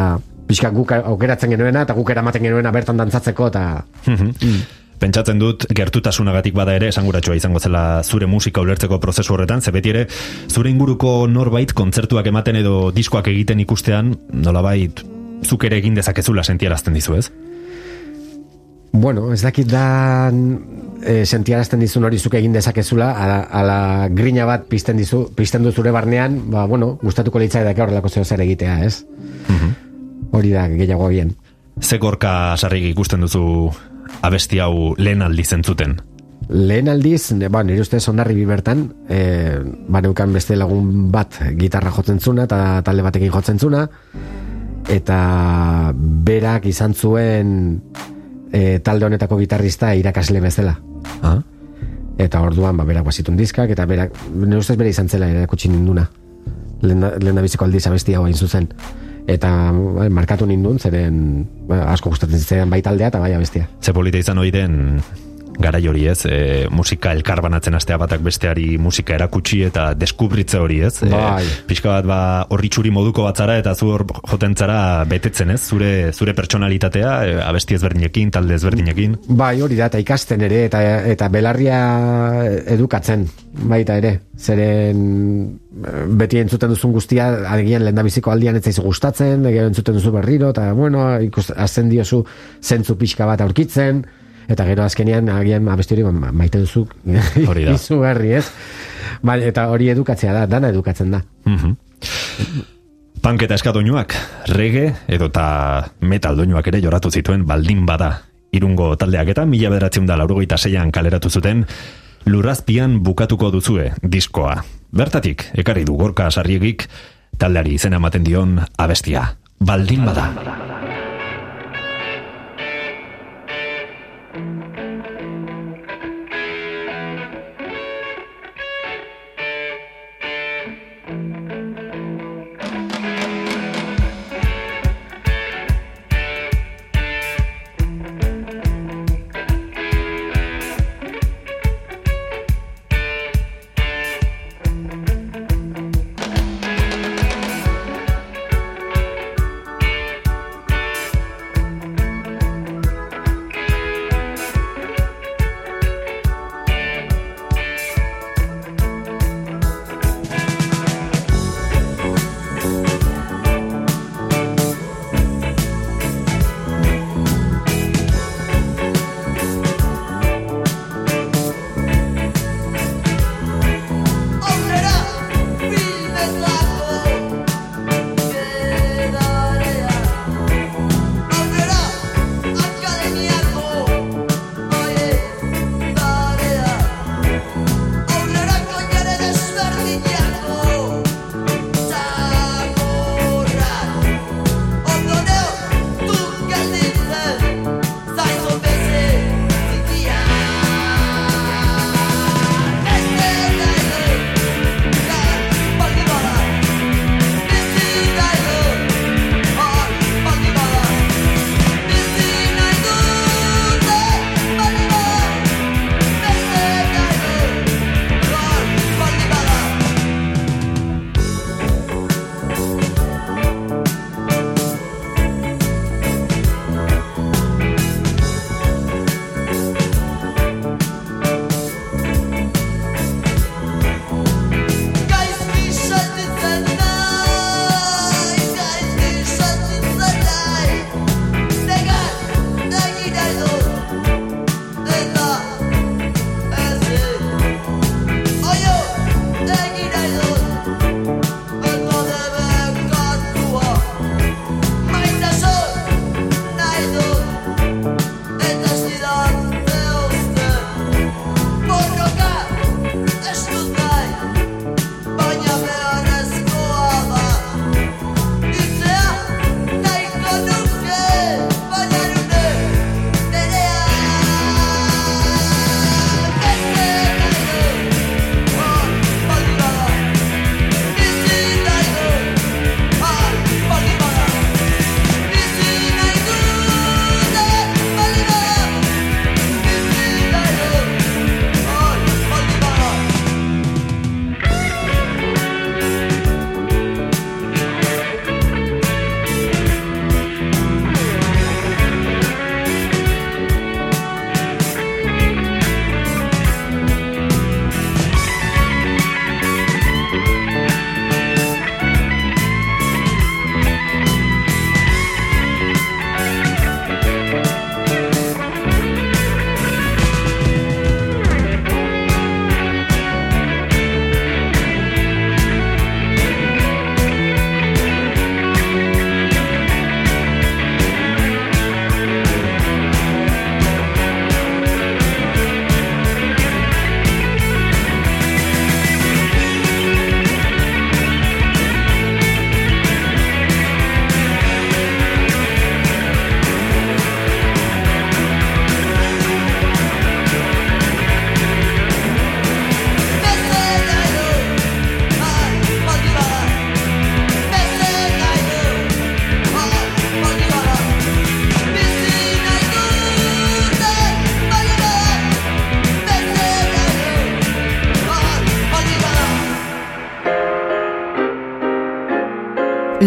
pixka guk aukeratzen genuena, eta guk eramaten genuena bertan dantzatzeko, eta Pentsatzen dut gertutasunagatik bada ere esanguratsua izango zela zure musika ulertzeko prozesu horretan, ze beti ere zure inguruko norbait kontzertuak ematen edo diskoak egiten ikustean, nolabait zuk ere egin dezakezula sentiarazten dizu, ez? Bueno, ez dakit da e, sentiarazten dizun hori zuk egin dezakezula, ala, ala grina bat pizten dizu, pizten du zure barnean, ba, bueno, gustatuko litzai dake horrelako zeo zer egitea, ez? Hori da gehiago bien. Ze gorka sarrik ikusten duzu abesti hau lehen aldi zentzuten? Lehen aldiz, ba, nire ustez ondarri bertan, e, ba, neukan beste lagun bat gitarra jotzen zuna, eta talde batekin jotzen zuna, eta berak izan zuen e, talde honetako gitarrista irakasle bezala. Ah? Eta orduan, ba, berak bazitun diskak, eta berak, nire ustez bere izan zela erakutsi ninduna. Lehen da biziko aldiz abesti hau hain zuzen. Eta ba, markatu nindun, zeren ba, asko gustatzen zitzaidan bai taldea eta bai abestia. Ze polita izan hori den garai hori ez, e, musika elkarbanatzen astea batak besteari musika erakutsi eta deskubritze hori ez. Bai. E, pixka bat ba, horri txuri moduko batzara eta zu hor joten zara betetzen ez, zure, zure pertsonalitatea, e, abesti ezberdinekin, talde ezberdinekin. Bai, hori da, eta ikasten ere, eta, eta belarria edukatzen, baita ere. Zeren beti entzuten duzun guztia, agian lehen biziko aldian ez zaizu gustatzen, gero entzuten duzu berriro, eta bueno, ikus, azten diozu zentzu pixka bat aurkitzen, eta gero azkenean agian abesti hori ma- maite duzu Hori da. izugarri, ez? Bai, eta hori edukatzea da, dana edukatzen da. Mhm. Punk eta eskadoinuak, reggae edota metal doinuak ere joratu zituen baldin bada. Irungo taldeak eta mila bederatzen da laurogeita zeian kaleratu zuten, lurrazpian bukatuko duzue diskoa. Bertatik, ekarri du gorka sarriegik, taldeari izena ematen dion abestia. Baldin bada. Aurrera,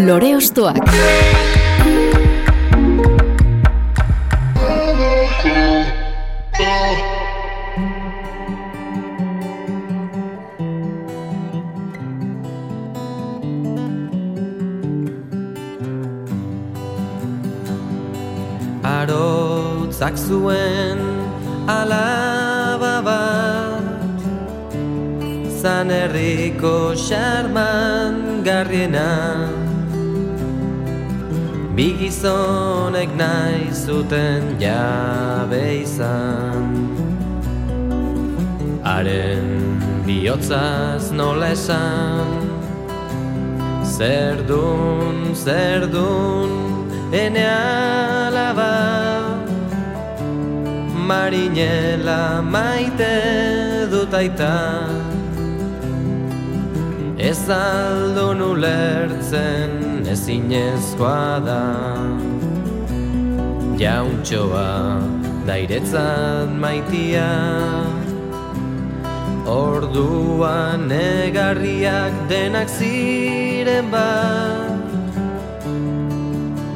Lore Ostoak. Arotzak zuen alaba bat Zan herriko xarman garriena Bi gizonek nahi zuten jabe izan. Haren bihotzaz nola esan? Zer dun, zer dun, ene alaba. Marinela maite dut aita. Ez aldun ulertzen ezinezkoa da Jauntxoa dairetzat maitia. Orduan negarriak denak ziren bat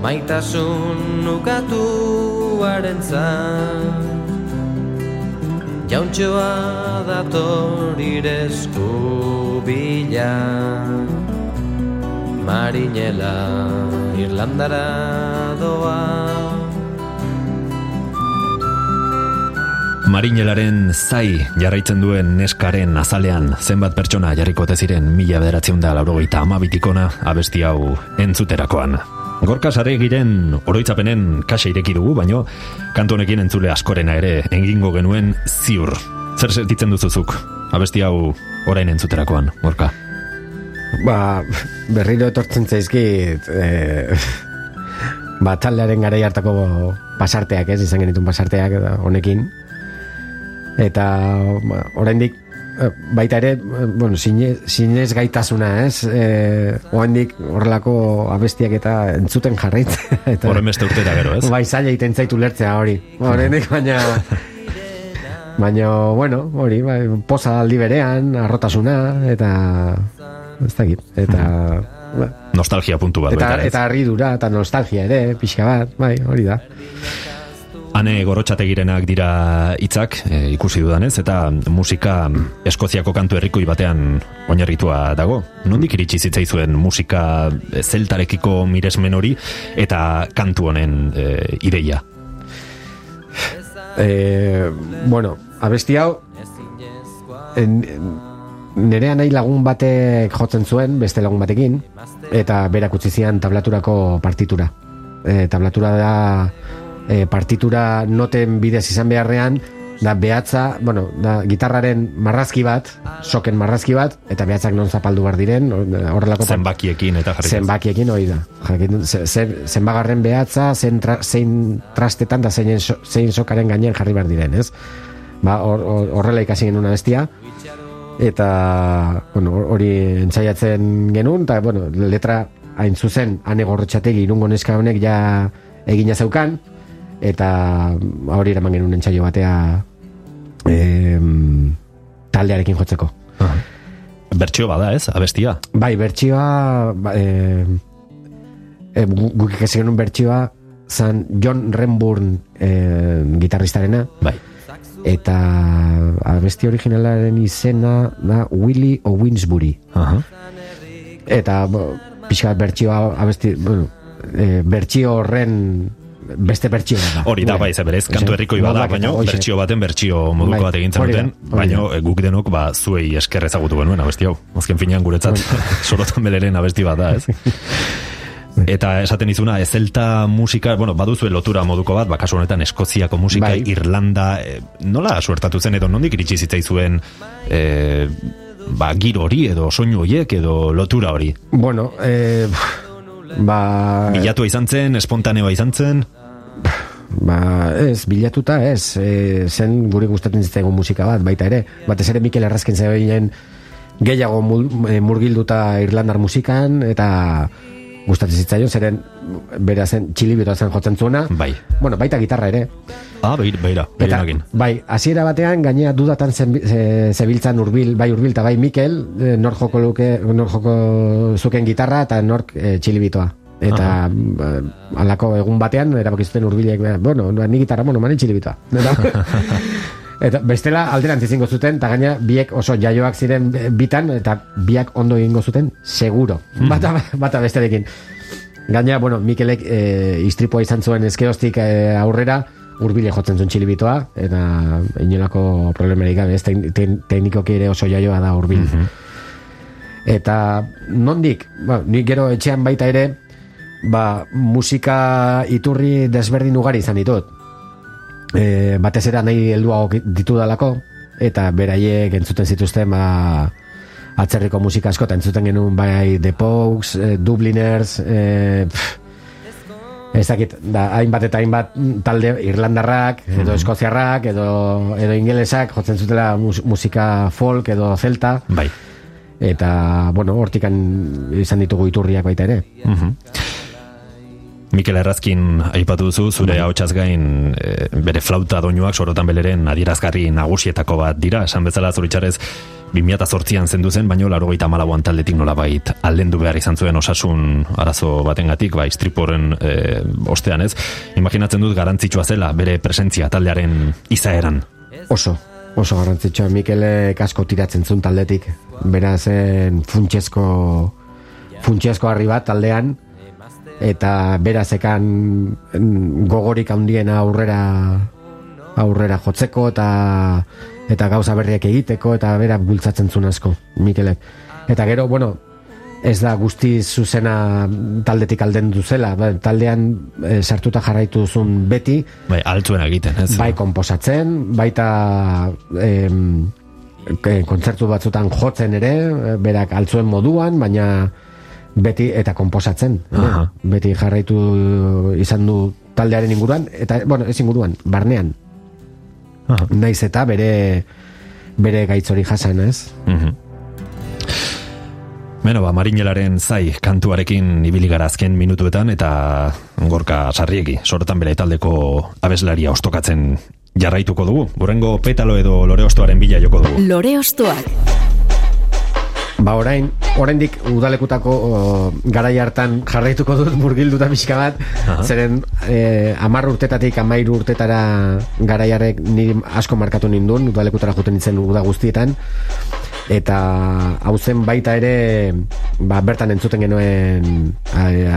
Maitasun ukatuaren Jauntxoa dator iresku bila Marinela Irlandara doa Marinelaren zai jarraitzen duen neskaren azalean zenbat pertsona jarriko ziren mila bederatzen da laurogeita amabitikona abesti hau entzuterakoan. Gorka giren oroitzapenen kasa ireki dugu, baino kantu honekin entzule askorena ere egingo genuen ziur. Zer sentitzen duzuzuk abesti hau orain entzuterakoan, Gorka? Ba, berriro etortzen zaizkit e, ba, taldearen garai hartako pasarteak, ez, izan genitun pasarteak honekin. Eta ba, oraindik eh, baita ere, eh, bueno, sinez, sinez gaitasuna, ez? E, oraindik horrelako abestiak eta entzuten jarraitzen. Eta, Horren beste urtera gero, ez? Bai, zaila egiten zaitu lertzea hori. Oraindik baina... Baina, bueno, hori, bai, poza aldi berean, arrotasuna, eta... Ez dakit, eta... ba, Nostalgia puntu bat. Eta, baita, eta harridura, eta nostalgia ere, pixka bat, bai, hori da. Hane gorotxategirenak dira hitzak e, ikusi dudanez, eta musika Eskoziako kantu herrikoi batean oinarritua dago. Nondik iritsi zitzaizuen musika e, zeltarekiko miresmen hori eta kantu honen e, ideia? E, bueno, abesti hau, en, nerea nahi lagun batek jotzen zuen, beste lagun batekin, eta berak utzi zian tablaturako partitura. E, tablatura da e, partitura noten bidez izan beharrean, da behatza, bueno, da gitarraren marrazki bat, soken marrazki bat, eta behatzak non zapaldu bar diren, horrelako Zenbakiekin eta jarri. zenbakiekin hori da. Jakin, ze- ze- zenbagarren behatza, zen tra, zein trastetan da zein, zein sokaren gainean jarri behar diren, ez? Ba, hor- hor- horrela ikasi genuen bestia eta bueno, hor- hori entzaiatzen genuen, eta bueno, letra hain zuzen, ane gorrotxategi irungo neska honek ja egina zeukan, eta ba, hori eraman genuen entzaio batea em, taldearekin jotzeko. Bertxio bada ez, abestia. Bai, bertsioa ba, e, e, gu- guk ikasi genuen bertsioa zan John Renburn e, gitarristarena Bai. Eta abesti originalaren izena da Willie Owinsbury Aha. eta bo, pixka bat bertsioa abesti bueno, e, bertsio horren beste bertsioa da Hori da, bai, ze berez, kantu herrikoi bada, baina bertsio baten bertsio moduko Bai, bat egin hori da, zenuten, hori baina eh, guk denok ba, zuei esker ezagutu genuen abesti hau. Azken finean guretzat sorotan beleren abesti bat da, ez? Eta esaten izuna, ezelta musika, bueno, baduzue lotura moduko bat, ba, kasu honetan Eskoziako musika, Bai. Irlanda, eh, nola suertatu zen edo nondik iritsi zitzaizuen eh, ba, giro hori edo soinu horiek edo lotura hori. bueno e, ba Bilatua izan zen, espontaneoa izan zen, Ba, ez, bilatuta ez, e, zen guri gustatzen zitzaigun musika bat, baita ere. Batez ere Mikel Errazkin zegoen gehiago e, murgilduta Irlandar musikan, eta gustatzen zitzaion, zeren bera zen txilibito zen jotzen zuena. bai. Bueno, baita gitarra ere. Ah, beira, beira, Eta, beira bai, hasiera batean gainea dudatan zen, ze, zebiltzan urbil, bai urbil eta bai Mikel, e, nor joko luke, nor joko zuken gitarra eta nork e, txilibitoa. Eta ba, halako egun batean erabaki zuten urbilek, ba, bueno, ba, ni gitarra, bueno, mani txilibitoa. Eta, eta bestela alderantz izango zuten, eta gaina biek oso jaioak ziren bitan, eta biak ondo egingo zuten, seguro. Bata, bata besterekin. Gaina, bueno, Mikelek e, istripua izan zuen ezkeostik e, aurrera, urbile jotzen zuen txilibitoa, eta inolako problemarik gabe, ez teknikoki ere oso jaioa da urbil. Eta nondik, ba, nik gero etxean baita ere, ba, musika iturri desberdin ugari izan ditut. E, batez ere nahi helduago ditudalako, eta beraiek entzuten zituzten, ba, atzerriko musika asko, eta entzuten genuen bai The Pogues, eh, Dubliners, eh, pff, ez dakit, da, hainbat eta hainbat talde irlandarrak, edo eskoziarrak, edo, edo ingelesak, jotzen zutela mus, musika folk edo celta, Bai. eta, bueno, hortikan izan ditugu iturriak baita ere. Mikel Errazkin aipatu duzu, zure hautsaz gain e, bere flauta doinuak sorotan beleren adierazgarri nagusietako bat dira, esan bezala zoritxarrez 2008an zendu zen, baino laro gaita malauan taldetik nolabait aldendu behar izan zuen osasun arazo batengatik, bai, striporen e, ostean ez. Imaginatzen dut garantzitsua zela bere presentzia taldearen izaeran. Oso, oso garrantzitsua. Mikelek asko tiratzen zuen taldetik. Berazen funtsezko funtsezko harri bat taldean eta berazekan mm, gogorik handiena aurrera aurrera jotzeko eta eta gauza berriak egiteko eta bera bultzatzen zuen asko Mikelek. Eta gero, bueno, ez da guzti zuzena taldetik alden duzela, ba, taldean eh, sartuta jarraitu duzun beti, Bai, altzuen egiten, ez? bai konposatzen, baita em, ke- kontzertu batzutan jotzen ere, eh, berak altzuen moduan, baina beti eta konposatzen. Beti jarraitu izan du taldearen inguruan, eta, bueno, ez inguruan, barnean. Aha. Naiz eta bere bere gaitzori jasan, ez? Mhm. Beno, ba, marinelaren zai kantuarekin ibili gara azken minutuetan eta gorka sarriegi, sorotan bere taldeko abeslaria ostokatzen jarraituko dugu. Burrengo petalo edo lore ostoaren bila joko dugu. Lore ostoak. Ba orain, oraindik udalekutako o, garai hartan jarraituko dut murgilduta pixka bat, zeren eh, amar urtetatik amairu urtetara garaiarek niri asko markatu nindun, udalekutara juten nintzen uda guztietan, eta hau zen baita ere ba, bertan entzuten genuen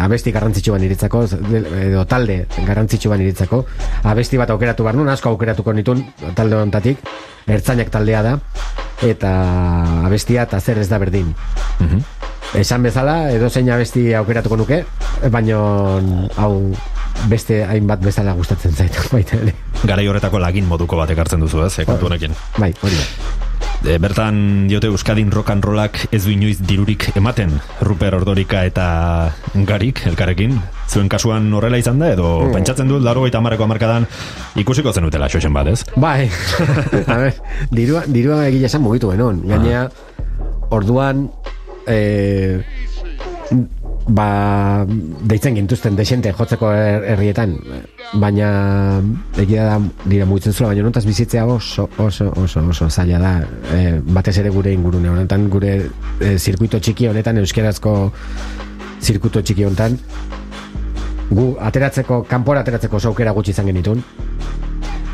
abesti garrantzitsu bat niretzako edo talde garrantzitsu bat niretzako. Abesti bat aukeratu behar nun, asko aukeratuko nitun talde honetatik, ertzainak taldea da eta abestia eta zer ez da berdin. Esan bezala edo zein abesti aukeratuko nuke baino hau beste hainbat bezala gustatzen zait baita ere. Garai horretako lagin moduko batek hartzen duzu, ez, eh, kantu honekin. bai, hori da E, bertan diote Euskadin rock and rollak ez du inoiz dirurik ematen. Ruper Ordorika eta Garik elkarrekin. Zuen kasuan horrela izan da edo pentsatzen dut laro eta amarreko amarkadan ikusiko zenutela xoxen bat ez? Bai, a ber, dirua, dirua egile esan mugitu genon. Gainea, orduan, eh, ba, deitzen gintuzten desente jotzeko her- herrietan. Baina, egia da, dira mugitzen zula, baina nontaz bizitzea oso, oso, oso, oso zaila da. Eh, batez ere gure ingurune honetan, gure eh, zirkuito txiki honetan, euskerazko zirkuito txiki honetan, gu ateratzeko, kanpora ateratzeko aukera gutxi izan genitun,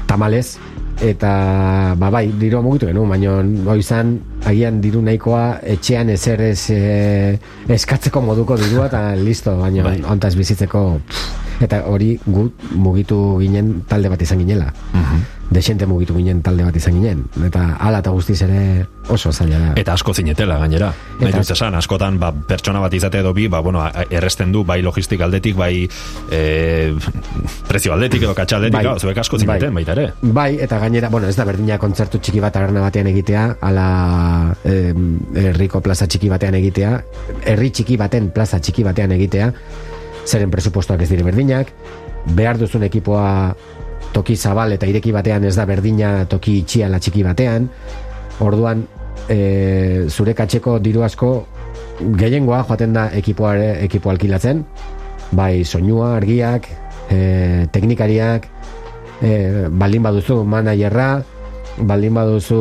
tamalez, eta ba bai, diru mugitu genuen, baina hoi izan, agian diru nahikoa etxean ezer ez e, eskatzeko moduko dirua eta listo, baina Bai. ontaz bizitzeko pff, eta hori gu mugitu ginen talde bat izan ginela. Desente mugitu ginen talde bat izan ginen. Eta hala eta guztiz ere oso zaila da. Eta asko zinetela gainera. Nahi Eta- dut esan, askotan ba, pertsona bat izate edo bi, ba, bueno, erresten du bai logistik aldetik, bai e, prezio aldetik edo katxa aldetik, Bai. zuek asko zineten Bai. baita ere. Bai, eta gainera, bueno, ez da berdina kontzertu txiki bat arna batean egitea, ala herriko plaza txiki batean egitea, herri txiki baten plaza txiki batean egitea, zeren presupuestoak ez dire berdinak, behar duzun ekipoa toki zabal eta ireki batean ez da berdina toki itxiala txiki batean, orduan e, zure katxeko diru asko gehiengoa joaten da ekipoa, ekipo alkilatzen, bai soinua, argiak, e, teknikariak, e, baldin baduzu managerra, baldin baduzu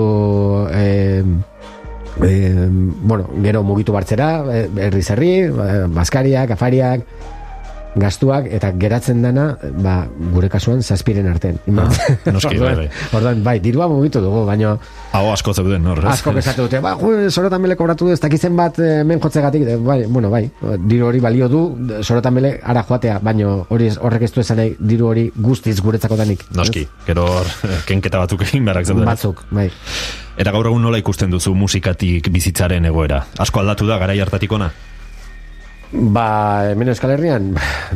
e, e, bueno, gero mugitu bartzera, herri zerri, baskariak, afariak, gastuak eta geratzen dana ba, gure kasuan zazpiren artean. Ah, noski, bai, bai. Orduan, bai, dirua mugitu dugu, baino Hau asko zeuden, hor, asko esate dute, ba, jo, sorotan bele kobratu ez dakizen bat eh, hemen jotzegatik, eh, bai, bueno, bai, diru hori balio du, sorotan bele ara joatea, baino hori horrek ez du esan nahi diru hori guztiz guretzako danik. Noski, gero hor, kenketa batzuk egin beharrak zeuden. Batzuk, bai. Eta gaur egun nola ikusten duzu musikatik bizitzaren egoera? Asko aldatu da, garai hartatik ona? Ba, hemen Euskal Herrian,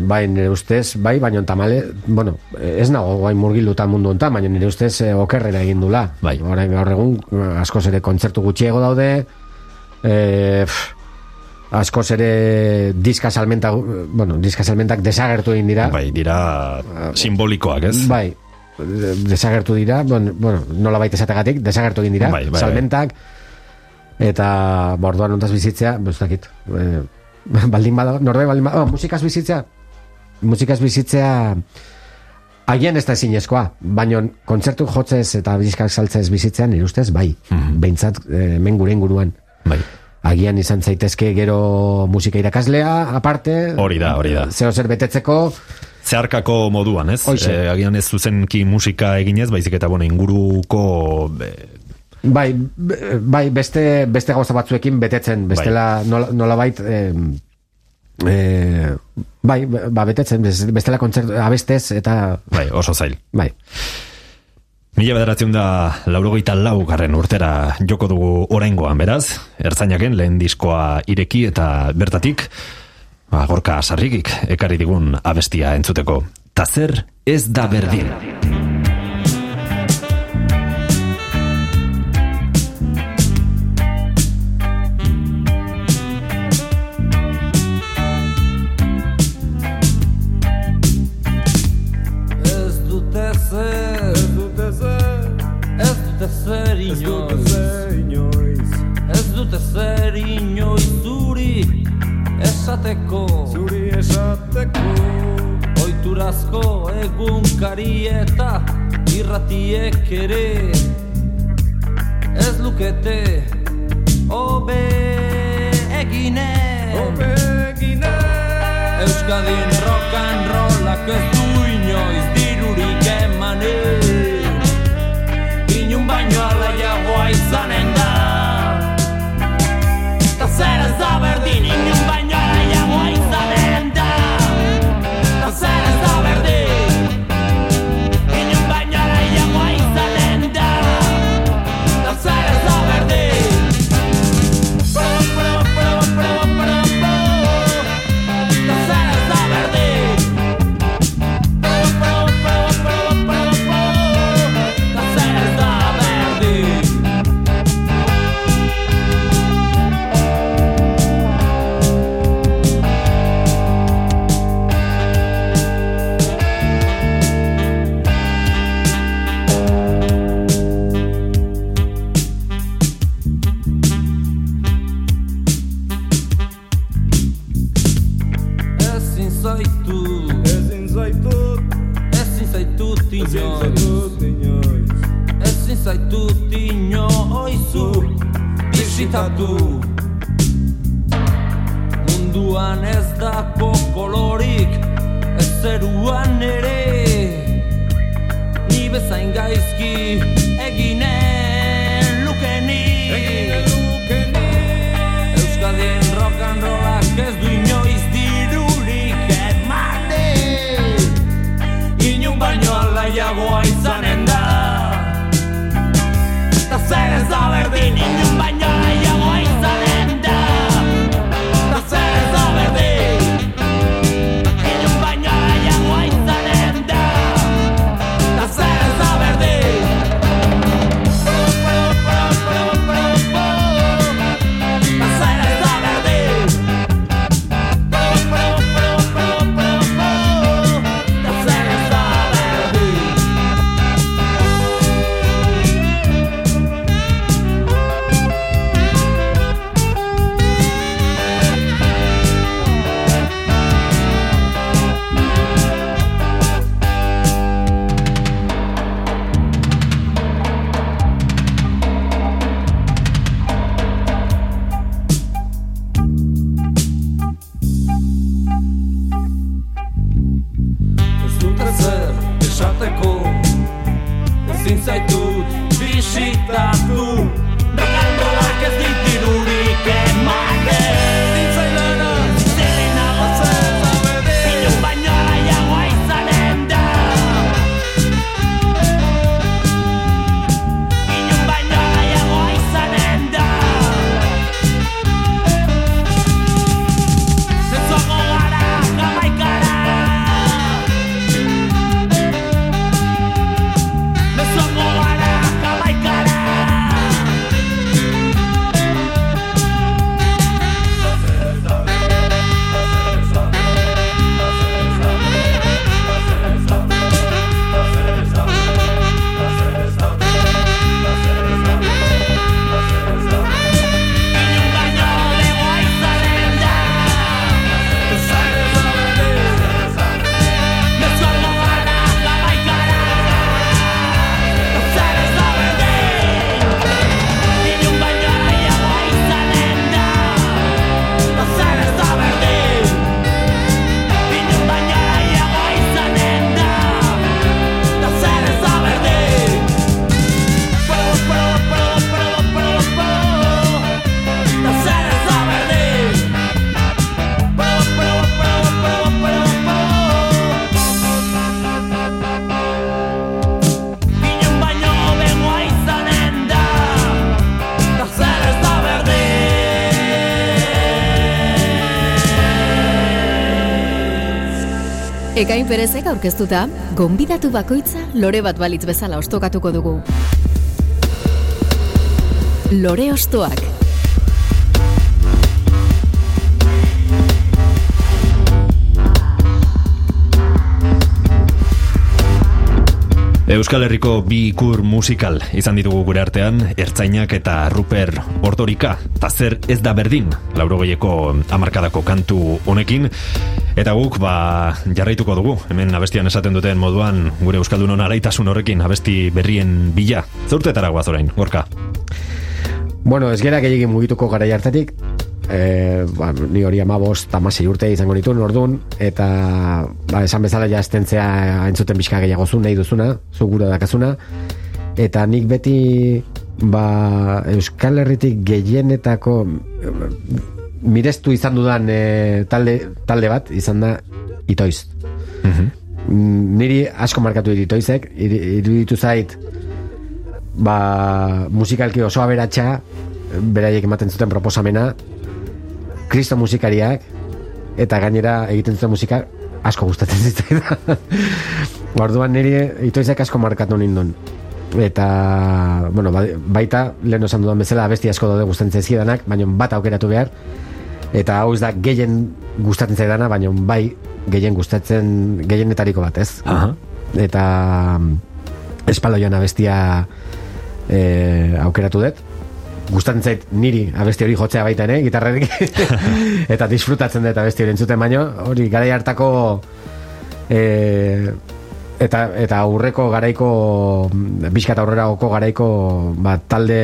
bai, nire ustez, bai, baino tamale, bueno, ez nago guain murgilduta mundu hontan, baina nire ustez eh, okerrera egin dula. Bai. Orain gaur egun, eh, askoz ere kontzertu gutxiego daude, eh, pff, askoz ere diska salmenta, bueno, diska salmentak desagertu egin dira. Bai, dira simbolikoak, ez? Bai, desagertu dira, bueno, bueno nola baita esategatik, desagertu egin dira, Bai, bai, bai. salmentak, eta borduan ontaz bizitzea, bostakit, eh, baldin bada, norde baldin bada, oh, musikaz bizitzea, musikaz bizitzea, Agian ez da ezinezkoa, baino kontzertu jotzez eta bizkak saltzez bizitzean nire ustez, bai, behintzat eh, hemen gure inguruan. Bai. Agian izan zaitezke gero musika irakaslea, aparte, Hori da, hori da. zeo zer betetzeko, Zeharkako moduan, ez? Eh, agian ez zuzenki musika eginez, baizik eta, bueno, inguruko... eh, Bai, bai beste, beste gauza batzuekin betetzen, bestela nola, nolabait eh, eh, bai, ba, betetzen, bes- bestela kontzertu abestez eta bai, oso zail. bai. Mila bederatzen da laurogeita lau garren urtera joko dugu oraingoan, beraz, ertzainaken lehen diskoa ireki eta bertatik, ba, gorka sarrigik ekarri digun abestia entzuteko. Ta zer ez da berdin. Egunkari eta Irratiek ere. Ez lukete Obe egine Obe egine Euskadin rock and rollak ez Bisitatu Munduan ez dako kolorik Ez zeruan ere. Ni bezain gaizki Ekain perezek aurkeztuta, gonbidatu bakoitza lore bat balitz bezala ostokatuko dugu. Lore ostoak. Euskal Herriko bi ikur musikal izan ditugu gure artean, Ertzainak eta Ruper Ordorika, eta zer ez da berdin, laurogoieko amarkadako kantu honekin, eta guk ba, jarraituko dugu, hemen abestian esaten duten moduan, gure Euskaldunon araitasun horrekin abesti berrien bila. Zaurtetara guaz orain, gorka. Bueno, ez gera gehiagin mugituko gara hartatik, e, ba, ni hori amabost tamasei urte izango nituen orduan, eta ba, esan bezala ja estentzea entzuten bizka gehiago zu nahi duzuna, zu gura dakazuna, eta nik beti ba, Euskal Herritik gehienetako eh, mirestu izan dudan e, talde, talde bat izan da itoiz. Mm, Niri asko markatu dit itoizek, iruditu zait ba, musikalki oso aberatsa beraiek ematen zuten proposamena kristo musikariak eta gainera egiten zuten musika asko gustatzen zitzaidan orduan niri itoizek asko markatu nindun. Eta bueno, ba- baita lehen esan dudan bezala abesti asko daude gustatzen zaidanak baina bat aukeratu behar eta hau ez da gehien gustatzen zaidana baina bai gehien gustatzen gehienetariko bat ez? Aha. eta mm, espaloian abestia e, aukeratu dut. Gustatzen zait niri abesti hori jotzea baita ere, gitarrerik. Eta disfrutatzen dut abesti hori entzuten baino hori garai hartako e, eta eta aurreko garaiko bizkat aurreragoko garaiko ba, talde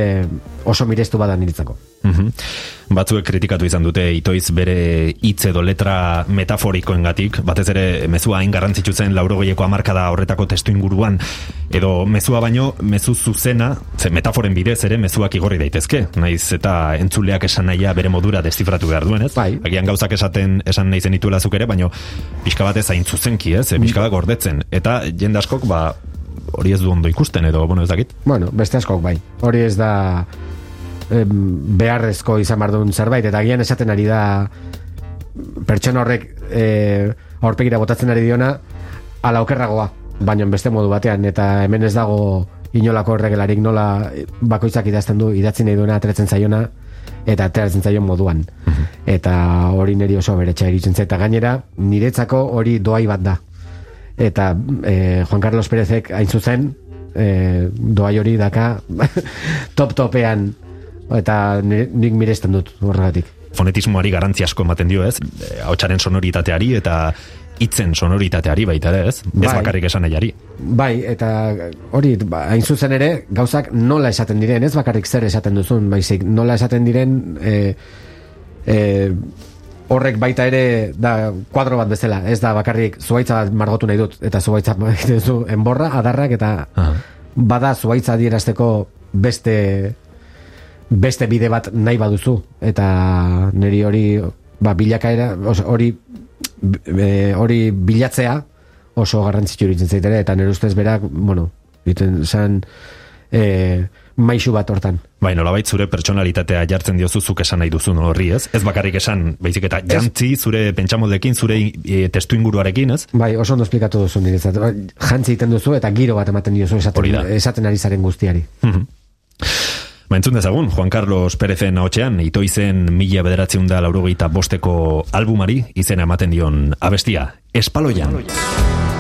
oso mirestu bada niretzako Mhm. Batzuek kritikatu izan dute itoiz bere hitz edo letra metaforikoengatik, batez ere mezua hain garrantzitsu zen laurogoieko hamarkada horretako testu inguruan, edo mezua baino mezu zuzena, ze metaforen bidez ere mezuak igorri daitezke, naiz eta entzuleak esan nahia bere modura destifratu behar duen, ez? Bai. Agian gauzak esaten esan nahi zenituela zuk ere, baino pixka batez hain zuzenki, ez? E, pixka bat gordetzen. Eta jende askok, ba, hori ez du ondo ikusten, edo, bueno, ez dakit. Bueno, beste askok bai. Hori ez da beharrezko izan behar duen zerbait, eta agian esaten ari da pertsona horrek e, aurpegira botatzen ari diona ala okerragoa, baina beste modu batean, eta hemen ez dago inolako erregelarik nola bakoitzak idazten du, idatzi nahi duena atretzen zaiona, eta ateratzen zaion moduan. Eta hori niri oso beretxa iritzen eta gainera niretzako hori doai bat da. Eta e, Juan Carlos Pérezek hain zuzen, e, doai hori daka top-topean, eta nire- nik miresten dut horregatik. fonetismoari garrantzi asko ematen dio, ez? Eh, Ahotsaren sonoritateari eta hitzen sonoritateari baita ere, ez? Ez Bai. bakarrik esan nahiari. Bai, eta hori, ba, hain zuzen ere, gauzak nola esaten diren, ez bakarrik zer esaten duzun, baizik, nola esaten diren, e, e, horrek baita ere da kuadro bat bezala, ez da bakarrik zuaitza margotu nahi dut, eta zuaitza duzu enborra, adarrak eta Aha. bada zuaitza adierazteko beste beste bide bat nahi baduzu eta niri hori ba, bilakaera hori hori bilatzea oso garrantzitsu iruditzen zait ere eta nire ustez berak bueno egiten zen e, maisu bat hortan Bai, nolabait zure pertsonalitatea jartzen diozu zuk esan nahi duzun horri, ez? Ez bakarrik esan, baizik eta jantzi zure pentsamoldekin, zure e, testu inguruarekin, ez? Bai, oso ondo esplikatu duzu niretzat. Ba, Jantzi egiten duzu eta giro bat ematen diozu esaten, esaten ari zaren guztiari. Ba, entzun dezagun, Juan Carlos Pérezen haotxean, ito izen mila bederatzeun da laurogeita bosteko albumari, izena ematen dion abestia, Espaloian. Gauean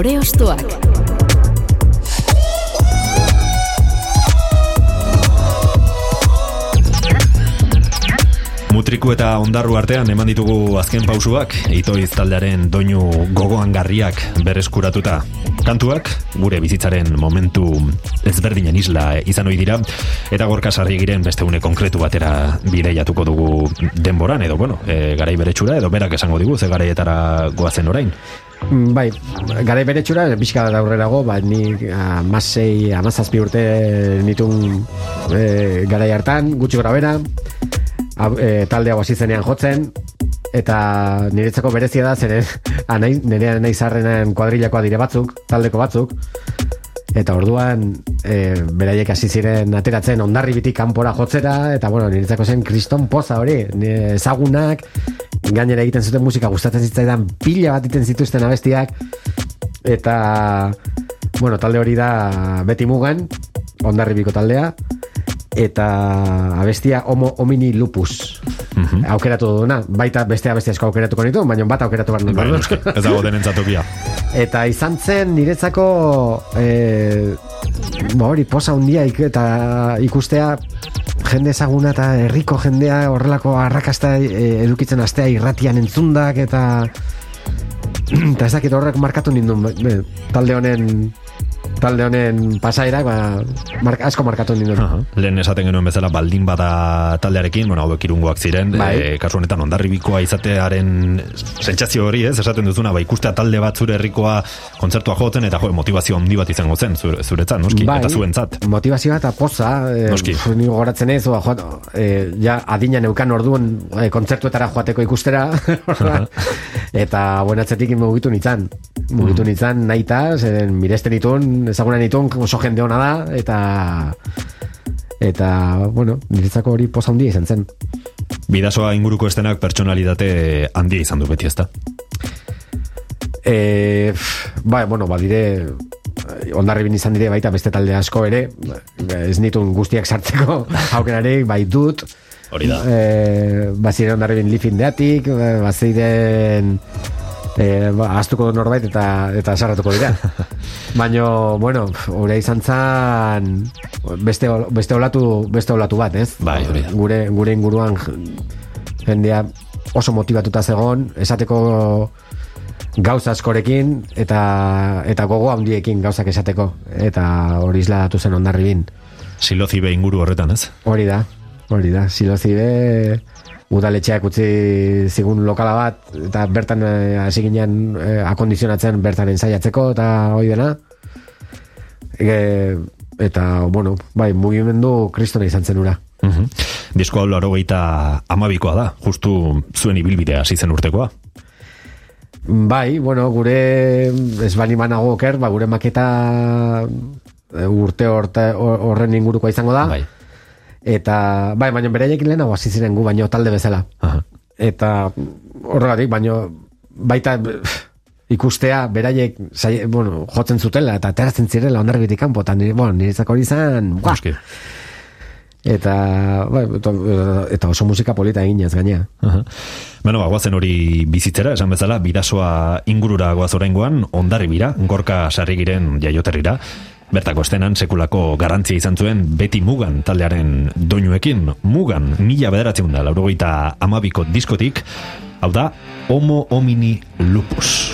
Lore Ostoak. Mutriku eta ondarru artean eman ditugu azken pausuak, itoiz taldearen doinu gogoangarriak berreskuratuta. Kantuak gure bizitzaren momentu ezberdinen isla izan ohi dira eta gorka sarri giren beste une konkretu batera bideiatuko dugu denboran edo bueno, e, garai beretsura edo berak esango digu ze garaietara goazen orain. Mm, bai, Bai, garai beretxura, pixka da aurrerago, ba, ni amasei, amazazpi urte nitun e, garai hartan, gutxi gora bera, e, talde hau hasi zenean jotzen, eta niretzako berezia da, zeren anai, nire nahi zarrenen kuadrilakoa dire batzuk, taldeko batzuk, eta orduan e, beraiek hasi ziren ateratzen ondarri bitik kanpora jotzera, eta bueno, niretzako zen kriston poza hori, ezagunak, gainera egiten zuten musika gustatzen zitzaidan pila bat egiten zituzten abestiak eta bueno, talde hori da beti mugan ondarribiko taldea eta abestia homo homini lupus aukeratu duna, baita beste abestia asko aukeratuko nitu, baina bat aukeratu behar Bai, nuen. noski, ez dago denentzatokia. Eta izan zen niretzako e, ba hori posa handia ik, eta ikustea jende ezaguna eta herriko jendea horrelako arrakasta e, edukitzen astea irratian entzundak eta eta ez dakit horrek markatu nindun be, talde honen talde honen pasaerak ba, marka, asko markatu nindun Aha. Lehen esaten genuen bezala baldin bada taldearekin, bueno, hauek irungoak ziren, Bai. e, kasu honetan ondarribikoa izatearen sentsazio hori, ez, esaten duzuna, ba, ikustea talde bat zure herrikoa kontzertua jotzen, eta jo, motivazio handi bat izango zen, zure, zuretzat, noski, eta zuentzat. Motivazioa eta poza. E, Noski. Ni gogoratzen ez, oa, jo, e, ja adina neukan orduan e, kontzertuetara joateko ikustera. eta buen atzetik mugitu nintzen. Mugitu nintzen naita, zeren miresten ditun, ezaguna nitun, oso jende ona da, eta eta, bueno, niretzako hori poza handia izan zen. Bidasoa inguruko estenak pertsonalitate handia izan du beti, ezta? E, bai, bueno, badire ondarribin izan dire baita beste talde asko ere ez nitun guztiak sartzeko aukerarik bai dut Hori da. e, baziren ondarribin lifin-deatik baziren e, ba, astuko du norbait eta eta sarratuko dira. Baino bueno hori izan zan beste, beste olatu beste olatu bat ez? Bai, hori gure, gure inguruan jendea oso motivatuta zegon esateko gauza askorekin eta eta gogo handiekin gauzak esateko. Eta hori isladatu zen ondarribin. Silozibe inguru horretan, ez? hori da hori da. Silozibe udaletxeak utzi zigun lokala bat eta bertan eh, hasi ginen eh, akondizionatzen bertan ensaiatzeko eta hori dena e, eta bueno bai mugimendu kristona izan zen ura Mhm. Disko hau laro amabikoa da, justu zuen ibilbidea hasi zen urtekoa. Bai, bueno, gure ez bali manago oker, ba, gure maketa e, urte horren ingurukoa izango da. Bai. Eta, bai, baina beraiek lehenago hasi ziren gu, baino talde bezala. Aha. Eta horregatik, baino baita ikustea beraiek sai, bueno, jotzen zutela eta ateratzen zirela ondarbitik kanpo eta nire, bueno, niretzako hori izan eta, bai, eta, eta oso musika polita eginez gainea Aha. Bueno, ba, guazen hori bizitzera, esan bezala, bidasoa ingurura goaz oraingoan, ondarri bira, gorka sarrigiren jaioterrira, bertako estenan sekulako garantzia izan zuen beti mugan taldearen doinuekin, mugan, mila bederatzen da, laurogeita amabiko diskotik, hau da, homo homini lupus.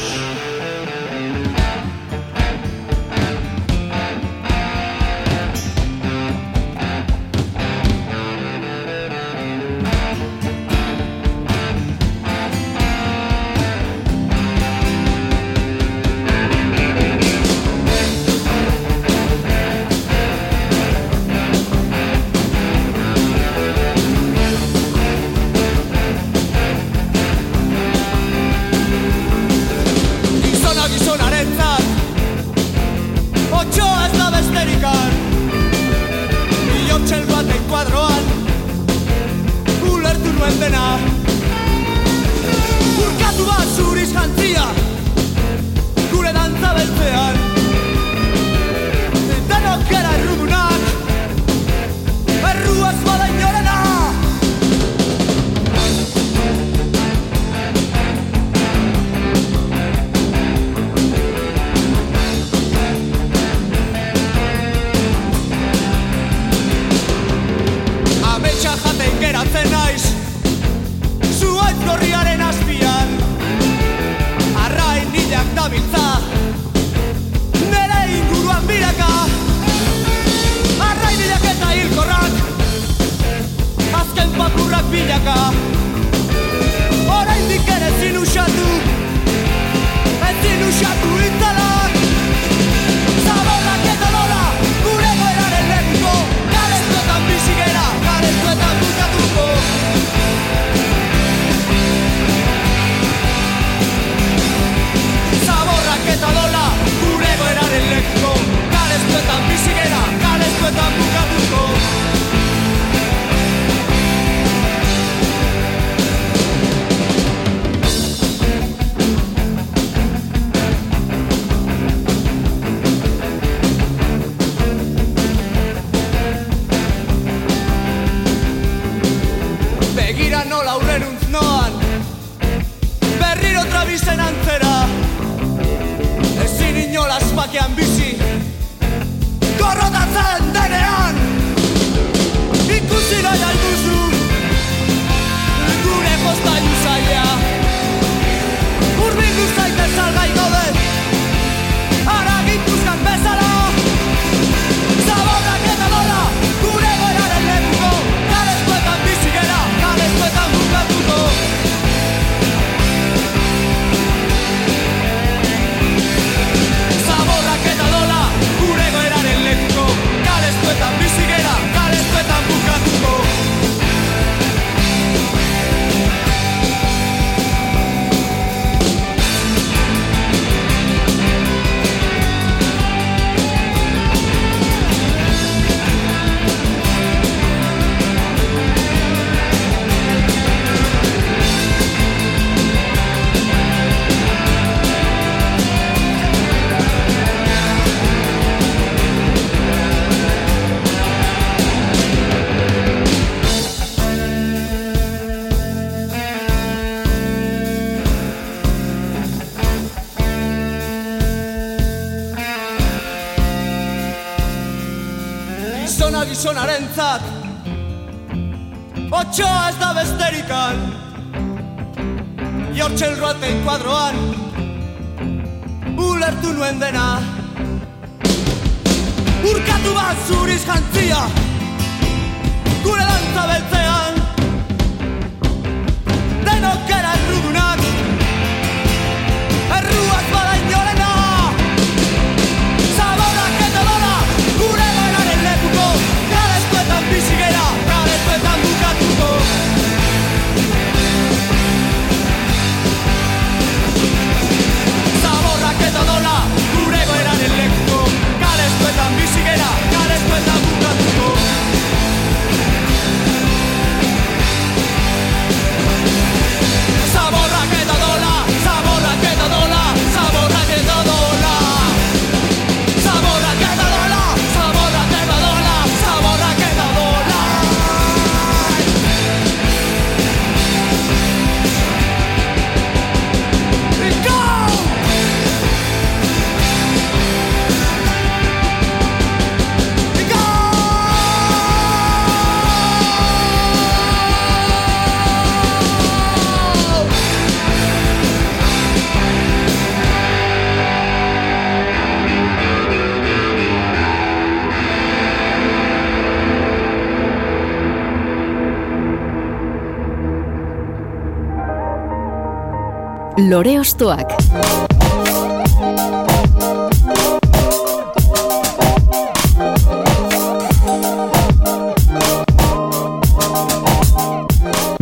Lore Ostoak.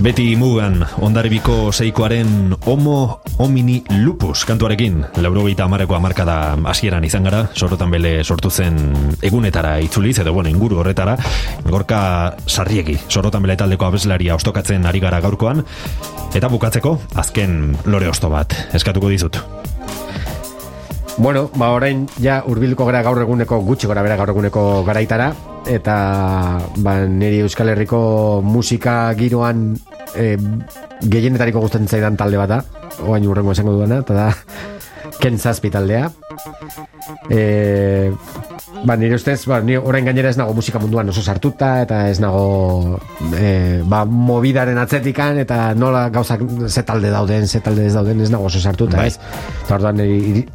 Beti mugan, ondarribiko seikoaren homo homini lupus kantuarekin, laurogeita amareko amarkada hasieran izan gara, sorotan bele sortu zen egunetara itzuliz, edo bueno, inguru horretara, gorka sarriegi, sorotan bele taldeko abeslaria ostokatzen ari gara gaurkoan, eta bukatzeko, azken lore osto bat, eskatuko dizut. Bueno, ba orain ja hurbilduko gara gaur eguneko gutxi gora bera gaur eguneko garaitara eta ba niri Euskal Herriko musika giroan e, gehienetariko gustatzen zaidan talde bat da. Oain urrengo esango duena, eta da Ken Zazpi taldea. E, ba, nire ustez, ba, ni orain gainera ez nago musika munduan oso sartuta, eta ez nago e, ba, movidaren atzetikan, eta nola gauzak ze talde dauden, ze talde ez dauden, ez nago oso sartuta, Bai. ez? Eta orduan,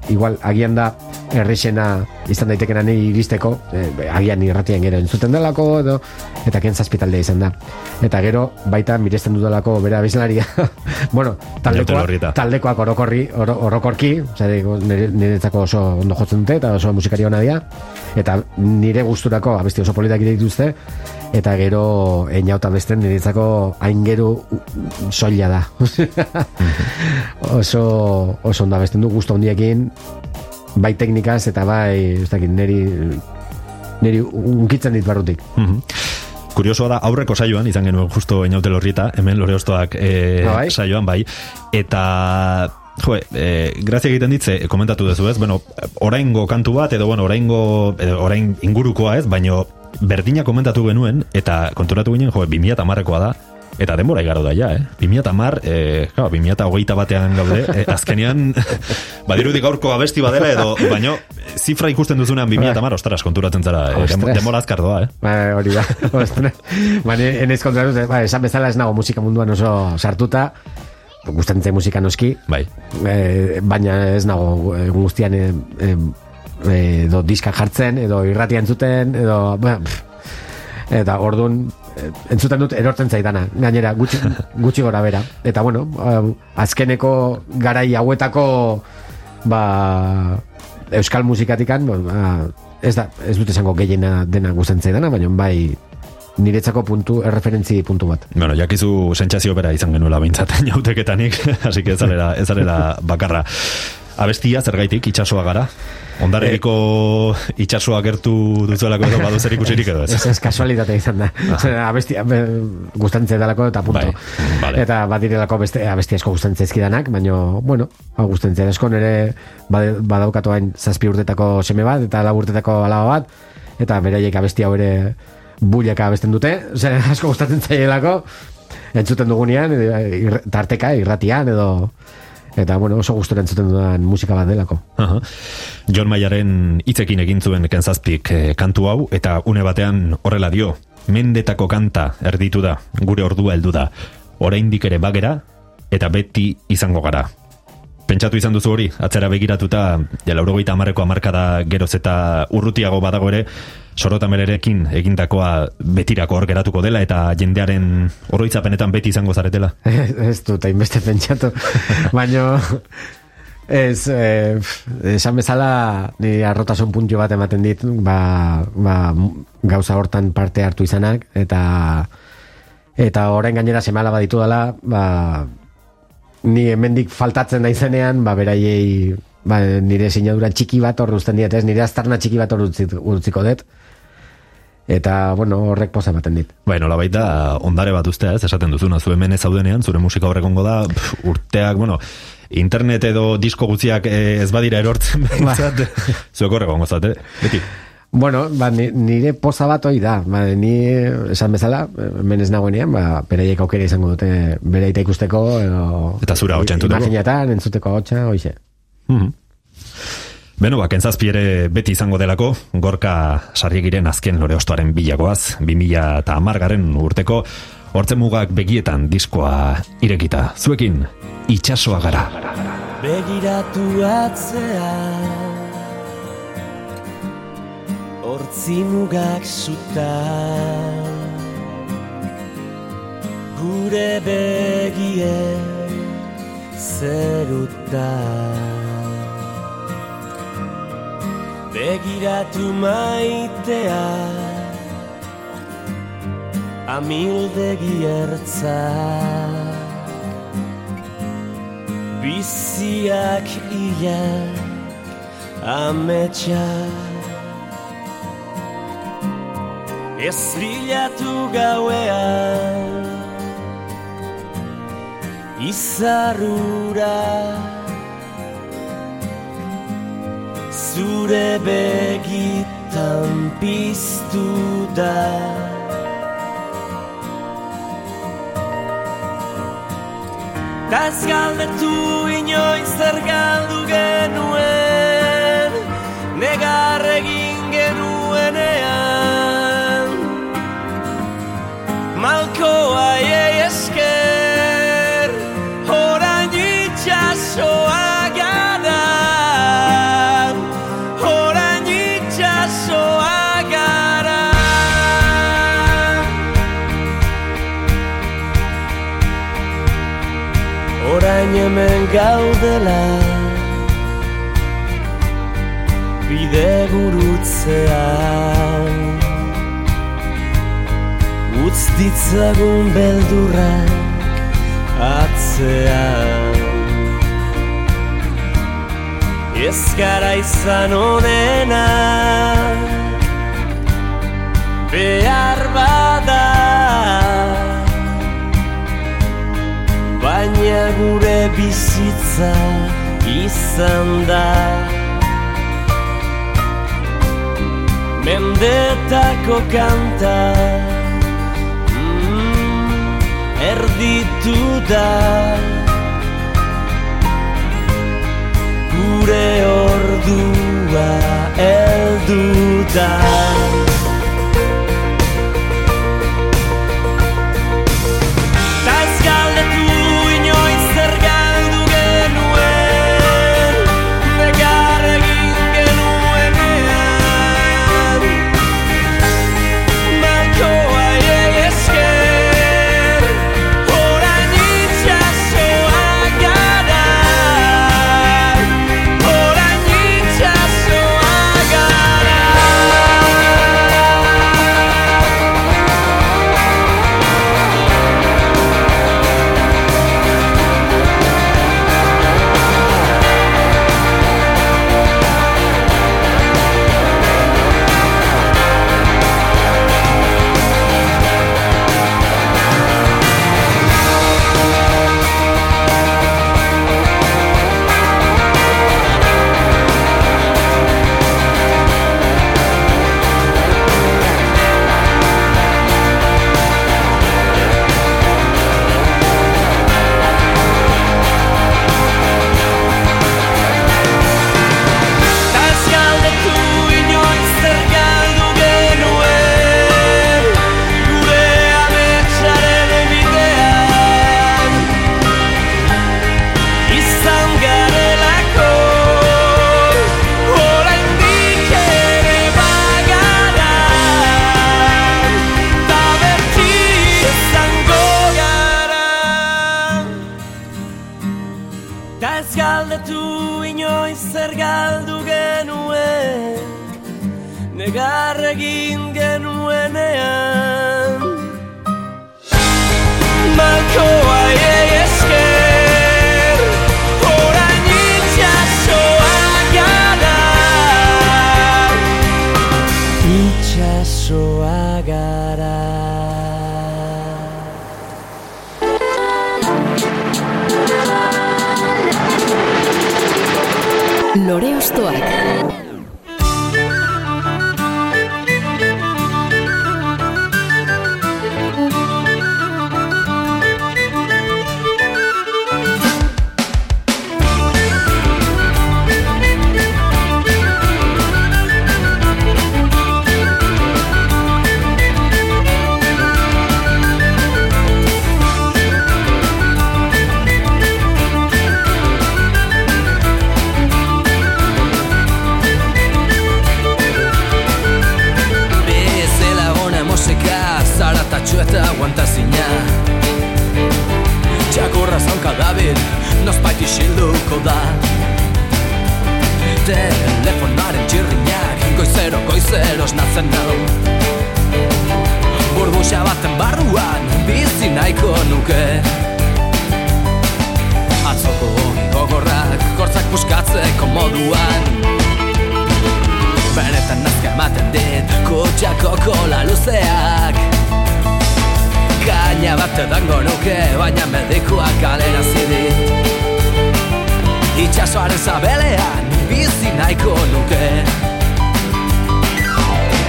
igual, agian da, errexena izan daitekenan iristeko, e, agian irratian gero entzuten delako, edo, eta kentzazpi taldea izan da. Eta gero, baita miresten dudalako bera abislaria. bueno, taldekoa, Lorrieta. taldekoak orokorri, oro, orokorki, osea, nire, niretzako oso ondo jotzen dute, eta oso musikari hona dira, eta nire gusturako abesti oso politak dituzte, eta gero einauta besten niretzako hain gero soila da. oso, oso ondo abesten du gusto handiekin, bai teknikaz eta bai, ez dakit, niri, niri unkitzen dit barrutik. Mhm. Kuriosoa da, aurreko saioan, izan genuen justo inaute lorrieta, hemen lore ostoak e, Ah, bai? saioan bai, eta Jo, e, grazia egiten ditze, komentatu duzu ez, bueno, oraingo kantu bat, edo bueno, oraingo, edo orain ingurukoa ez, baino berdina komentatu genuen, eta konturatu ginen, jo, 2000 amarrekoa da, eta denbora igaro da ja, eh? 2000 amar, e, claro, 2000 hogeita batean gaude, e, azkenean, badirudi gaurko abesti badela, edo, baino, zifra ikusten duzunean 2000 amar, ostras, konturatzen zara, e, denbora azkar doa, eh? Ba, hori da. Ostras. ba, enez kontratu, ba, esan bezala ez nago musika munduan oso sartuta, gustatzen zait musika noski, Bai. e, baina ez nago egun guztian e, e, edo diska jartzen, edo irratia entzuten, edo... Ba, pff. eta orduan entzuten dut erortzen zaidana, gainera gutxi, gutxi gora bera. Eta bueno, eh, azkeneko garai hauetako ba, euskal musikatikan, ba, ez da, ez dut esango gehiena dena gustatzen zaidana, baina bai niretzako puntu, erreferentzi puntu bat. Bueno, jakizu sentsazio bera izan genuela behintzat jauteketanik, así que ez zarela, ez zarela bakarra. Abestia, zergaitik, itxasoa gara? Ondarebiko itxasoa gertu duzuelako edo badu zer ikusirik edo ez? Ez, ez kasualitatea izan da. Osea, abesti, be, gustatzen zaidalako eta punto. Bai, vale. Eta badirelako beste abesti asko gustatzen zaizkidanak, baina, bueno, zaid asko bad- badaukatu hain zazpi urtetako seme bat, eta lau urtetako alaba bat, eta beraiek abesti hau ere bullaka abesten dute, Osea, asko gustatzen zaielako, entzuten dugunean, tarteka, irratian, edo, eta, bueno, oso gustura entzuten dudan musika bat delako. Aha. John Mayaren hitzekin egin zuen kenzazpik eh, kantu hau, eta une batean horrela dio, mendetako kanta erditu da, gure ordua heldu da, oraindik ere bagera, eta beti izango gara. Pentsatu izan duzu hori, atzera begiratuta, ja, laurogeita amarreko amarkada geroz eta urrutiago badago ere, sorotamelerekin egindakoa betirako hor geratuko dela, eta jendearen oroitzapenetan beti izango zaretela. ez dut hainbeste pentsatu baino ez eh, esan bezala ni arrotasun puntio bat ematen dit ba, ba, gauza hortan parte hartu izanak eta eta orain gainera semala baditu dela ba, ni hemendik faltatzen da izenean ba, beraiei ba, nire sinadura txiki bat hor uzten diet ez? Nire aztarna txiki bat hor utziko dut. Eta bueno horrek poza ematen dit. Bai, nola baita, ondare bat ustea, ez, esaten duzuna, zu hemen ez zaudenean, zure musika horrekongo da, pf, urteak, bueno, internet edo disko gutziak eh, ez badira erortzen behintzat, zuek horrekongo zate, beti. Bueno, ba, ni- nire poza bat hoi da. Ba, ni esan bezala, hemen ez nagoenean, ba, beraiek aukera izango dute bereita ikusteko edo Eta zure ahotsa entzuteko. Imaginatan, entzuteko hotxa, hoize. Mhm. Beno, ba, kentzazpi ere beti izango delako, gorka sarriegiren azken lore ostoaren bilagoaz, 2000 eta amargaren urteko, hortzen mugak begietan diskoa irekita. Zuekin, itxasoa gara. Begiratu atzea Hortzi mugak suta Gure begie zeruta Begiratu maitea Amildegi ertza. Biziak ia ametsa Ez bilatu gauean Izarrura. Zure begitan piztu da. Ta ez galdetu inoiz zer galdu genuen Negar egin genuenean gaudela Bide gurutzean Utz ditzagun beldurrak atzean. Ez gara izan onena. Behar bada. Baina gure bizitza izan da. Mendetako kanta mm, Erditu da Gure ordua eldu da Lore Ostoak. Zaratatxu eta guantazina Txakurra zonka dabil Nospait isilduko da. Telefonaren txirrinak Goizero, goizero esnatzen nau. Burbuxa baten barruan Bizi nahiko nuke. Atzoko gogorrak Kortzak puskatzeko moduan. Benetan nazka ematen dit Kutxako kola luzeak Kaina bat edango nuke Baina medikuak kalera zidit Itxasoaren zabelean Bizi nahiko nuke.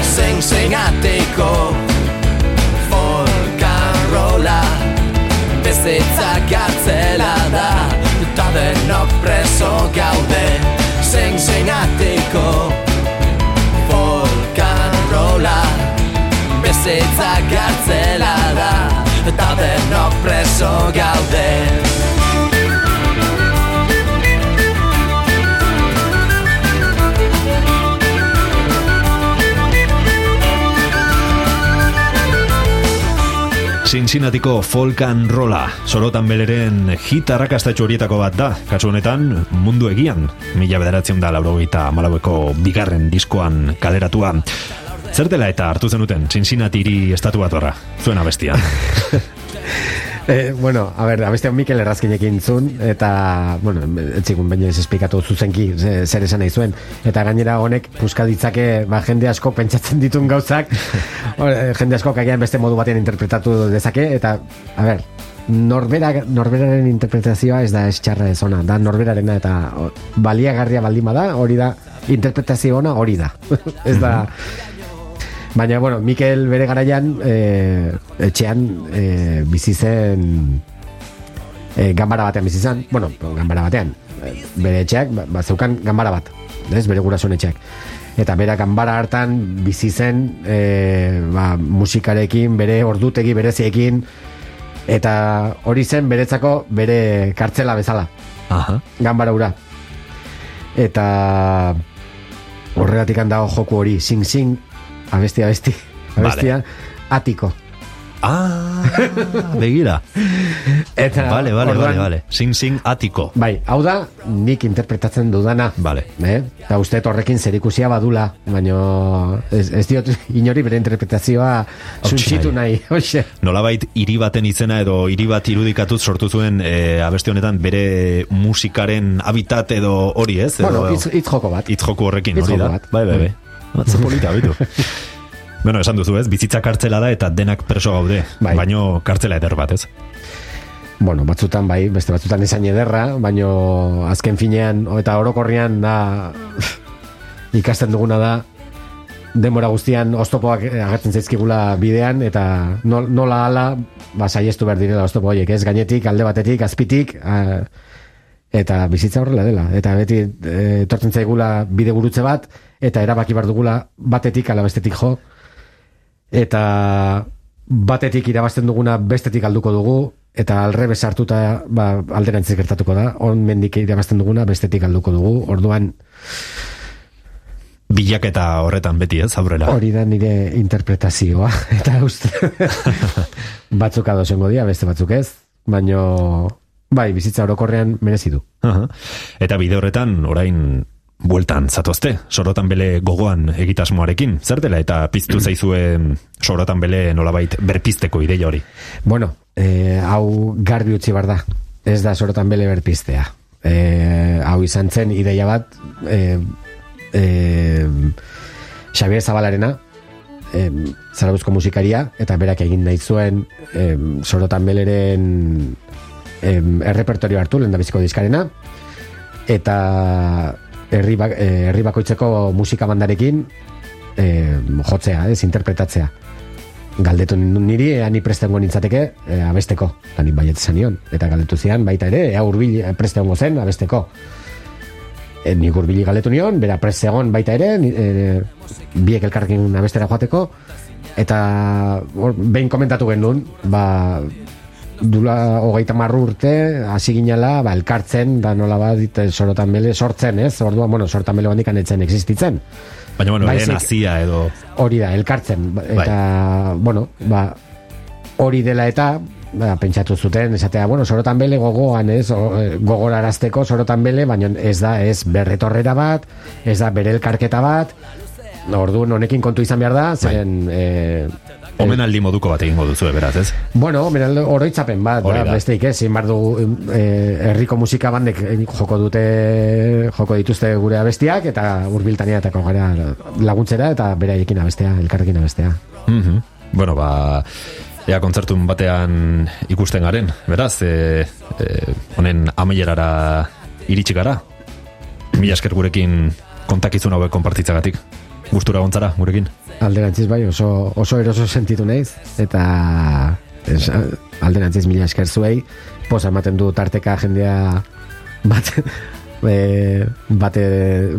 Zein zein ateko Folkarrola Bizitza gartzela da Eta denok preso gaude. Zein zein ateko Folkarrola Bizitza gartzela da Eta denok preso gaude Cincinnatiko folk and rolla, sorotan beleren hit arrakastatxo horietako bat da, kasu honetan mundu egian, mila bederatzen da laurogeita malaueko bigarren diskoan kaleratua. Zer dela eta hartu zenuten Cincinnati estatu bat horra, zuen abestia. Eh, bueno, a ver, abeste Mikel Errazkinekin zun, eta, bueno, etzigun baina ez esplikatu zuzenki ze- zer esan nahi zuen. Eta gainera honek, puska ditzake, ba, jende asko pentsatzen ditun gauzak, eh, jende asko kagian beste modu batean interpretatu dezake, eta, a ver, norbera, norberaren interpretazioa ez da txarra ez ona, da norberarena eta baliagarria baldin bada, hori da, interpretazio ona hori da. ez da, Baina, bueno, Mikel bere garaian e, etxean e, bizi zen e, ganbara batean bizi zen, bueno, ganbara batean, e, bere etxeak, ba, ba, zeukan ganbara bat, ez, bere gurasoen etxeak. Eta bera ganbara hartan bizi zen e, ba, musikarekin, bere ordutegi bereziekin, eta hori zen beretzako bere kartzela bezala, Aha. ganbara ura. Eta horregatik handago joku hori, sing sing, abesti abesti, abestia, atiko. Ah, begira. Eta Vale, vale, orduan- vale, vale. Sing sing atiko. Bai, hau da, nik interpretatzen dudana. Vale. Eh? Eta uste horrekin zerikusia badula, baina ez, ez diot inori bere interpretazioa suntxitu nahi. Hoxe. Nolabait hiri baten izena edo hiri bat irudikatuz sortu zuen e, abesti honetan bere musikaren habitat edo hori ez? Edo, Bueno, hitz, hitz joko bat. hitz joku horrekin, Hitz hori joko da? bat. Bai, bai, bai. Atzo polita, bitu. bueno, esan duzu ez, bizitza kartzela da eta denak preso gaude. Bai. Baino kartzela eder bat, ez? Bueno, batzutan bai, beste batzutan esain ederra, baino azken finean, eta orokorrian da ikasten duguna da denbora guztian oztopoak eh, agertzen zaizkigula bidean eta nol- nola hala ba saiestu behar direla oztopo horiek, ez gainetik, alde batetik, azpitik, a, eta bizitza horrela dela eta beti eh, etortzen zaigula bide gurutze bat eta erabaki behar dugula batetik ala bestetik jo. Eta batetik irabazten duguna bestetik alduko dugu. Eta alrebes hartuta ba, alderantziz gertatuko da. On mendik irabazten duguna bestetik alduko dugu. Orduan Bilaketa horretan beti ez, aurrera. hori da nire interpretazioa. Eta uste batzuk adosengo dira beste batzuk ez. Baino bai bizitza orokorrean merezi du. Aha. Eta bide horretan, orain bueltan zatozte, sorotan bele gogoan egitasmoarekin, zer dela eta piztu zaizue sorotan bele nolabait berpizteko ideia hori. Bueno, eh, hau garbi utzi bar da. Ez da sorotan bele berpiztea. Eh, hau izan zen ideia bat eh, eh, Xavier Zabalarena eh, zarabuzko musikaria eta berak egin nahi zuen eh, sorotan beleren eh, errepertorio hartu lehen diskarena eta herri, bak, eh, herri bakoitzeko musika bandarekin eh, jotzea, ez, interpretatzea galdetu niri, ea ni prestengo nintzateke e, abesteko, eta nik baiet esan nion. Eta galdetu zian, baita ere, ea urbil prestengo zen abesteko. E, nik urbili galdetu nion, bera prest egon baita ere, e, biek elkarrekin abestera joateko, eta behin komentatu genuen, ba, dula hogeita marru urte, hasi ginela, ba, elkartzen, da nola bat, sorotan bele, sortzen, ez? Orduan, bueno, sortan bele bandik anetzen existitzen. Baina, bueno, Baizik- hazia edo... Hori da, elkartzen. Ba- Eta, bueno, ba, hori dela eta, ba, pentsatu zuten, esatea, bueno, sorotan bele gogoan, ez, o, eh, gogorarazteko sorotan bele, baina ez da, ez berretorrera bat, ez da bere elkarketa bat, orduan honekin kontu izan behar da, zen, eh, Omenaldi moduko bat egingo duzu, beraz, ez? Bueno, omenal oroitzapen bat, Hori da, besteik ez, egin behar dugu eh, herriko musika bandek eh, joko dute, joko dituzte gure abestiak, eta urbiltania eta gara laguntzera, eta beraiekin abestea, elkarrekin abestea. Mhm. Bueno, ba, ea kontzertun batean ikusten garen, beraz, e, e, honen amaierara iritsi gara. Mila esker gurekin kontakizun hauek konpartitzagatik. Gustura gontzara gurekin. Alderantziz bai, oso, oso eroso sentitu naiz, eta es, alderantziz mila esker zuei, posa ematen du tarteka jendea bat, e, bate,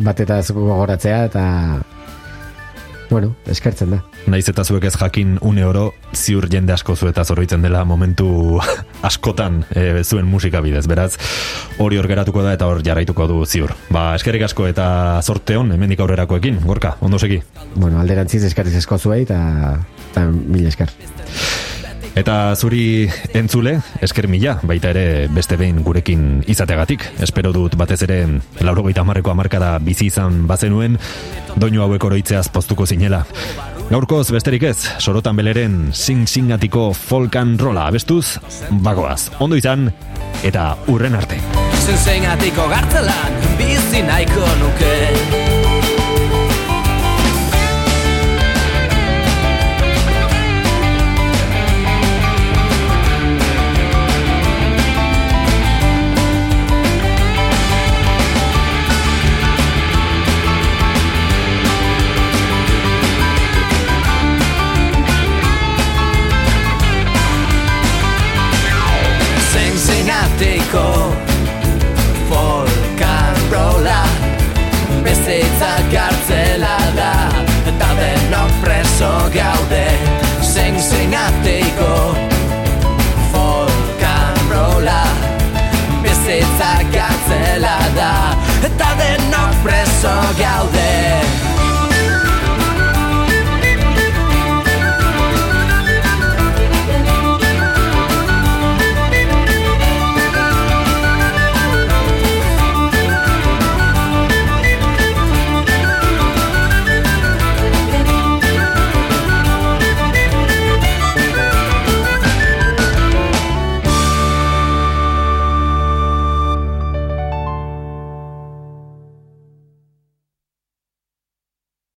batetaz gogoratzea, eta bueno, eskertzen da. Naiz eta zuek ez jakin une oro ziur jende asko zuetaz horritzen dela momentu askotan e, zuen musika bidez, beraz hori hor geratuko da eta hor jarraituko du ziur. Ba, eskerrik asko eta zorte hon hemendik aurrerakoekin, gorka, ondo segi. Bueno, alderantziz eskerriz esko zuei, eta, eta mila esker. Eta zuri entzule, esker mila, baita ere beste behin gurekin izategatik. Espero dut batez ere laurogeita hamarreko hamarkada bizi izan bazenuen, doinu hauek oroitzeaz poztuko zinela. Gaurkoz besterik ez, sorotan beleren sing-singatiko folkan rola abestuz, bagoaz, ondo izan, eta urren arte. Zen zengatiko gartzelan bizi nahiko nuke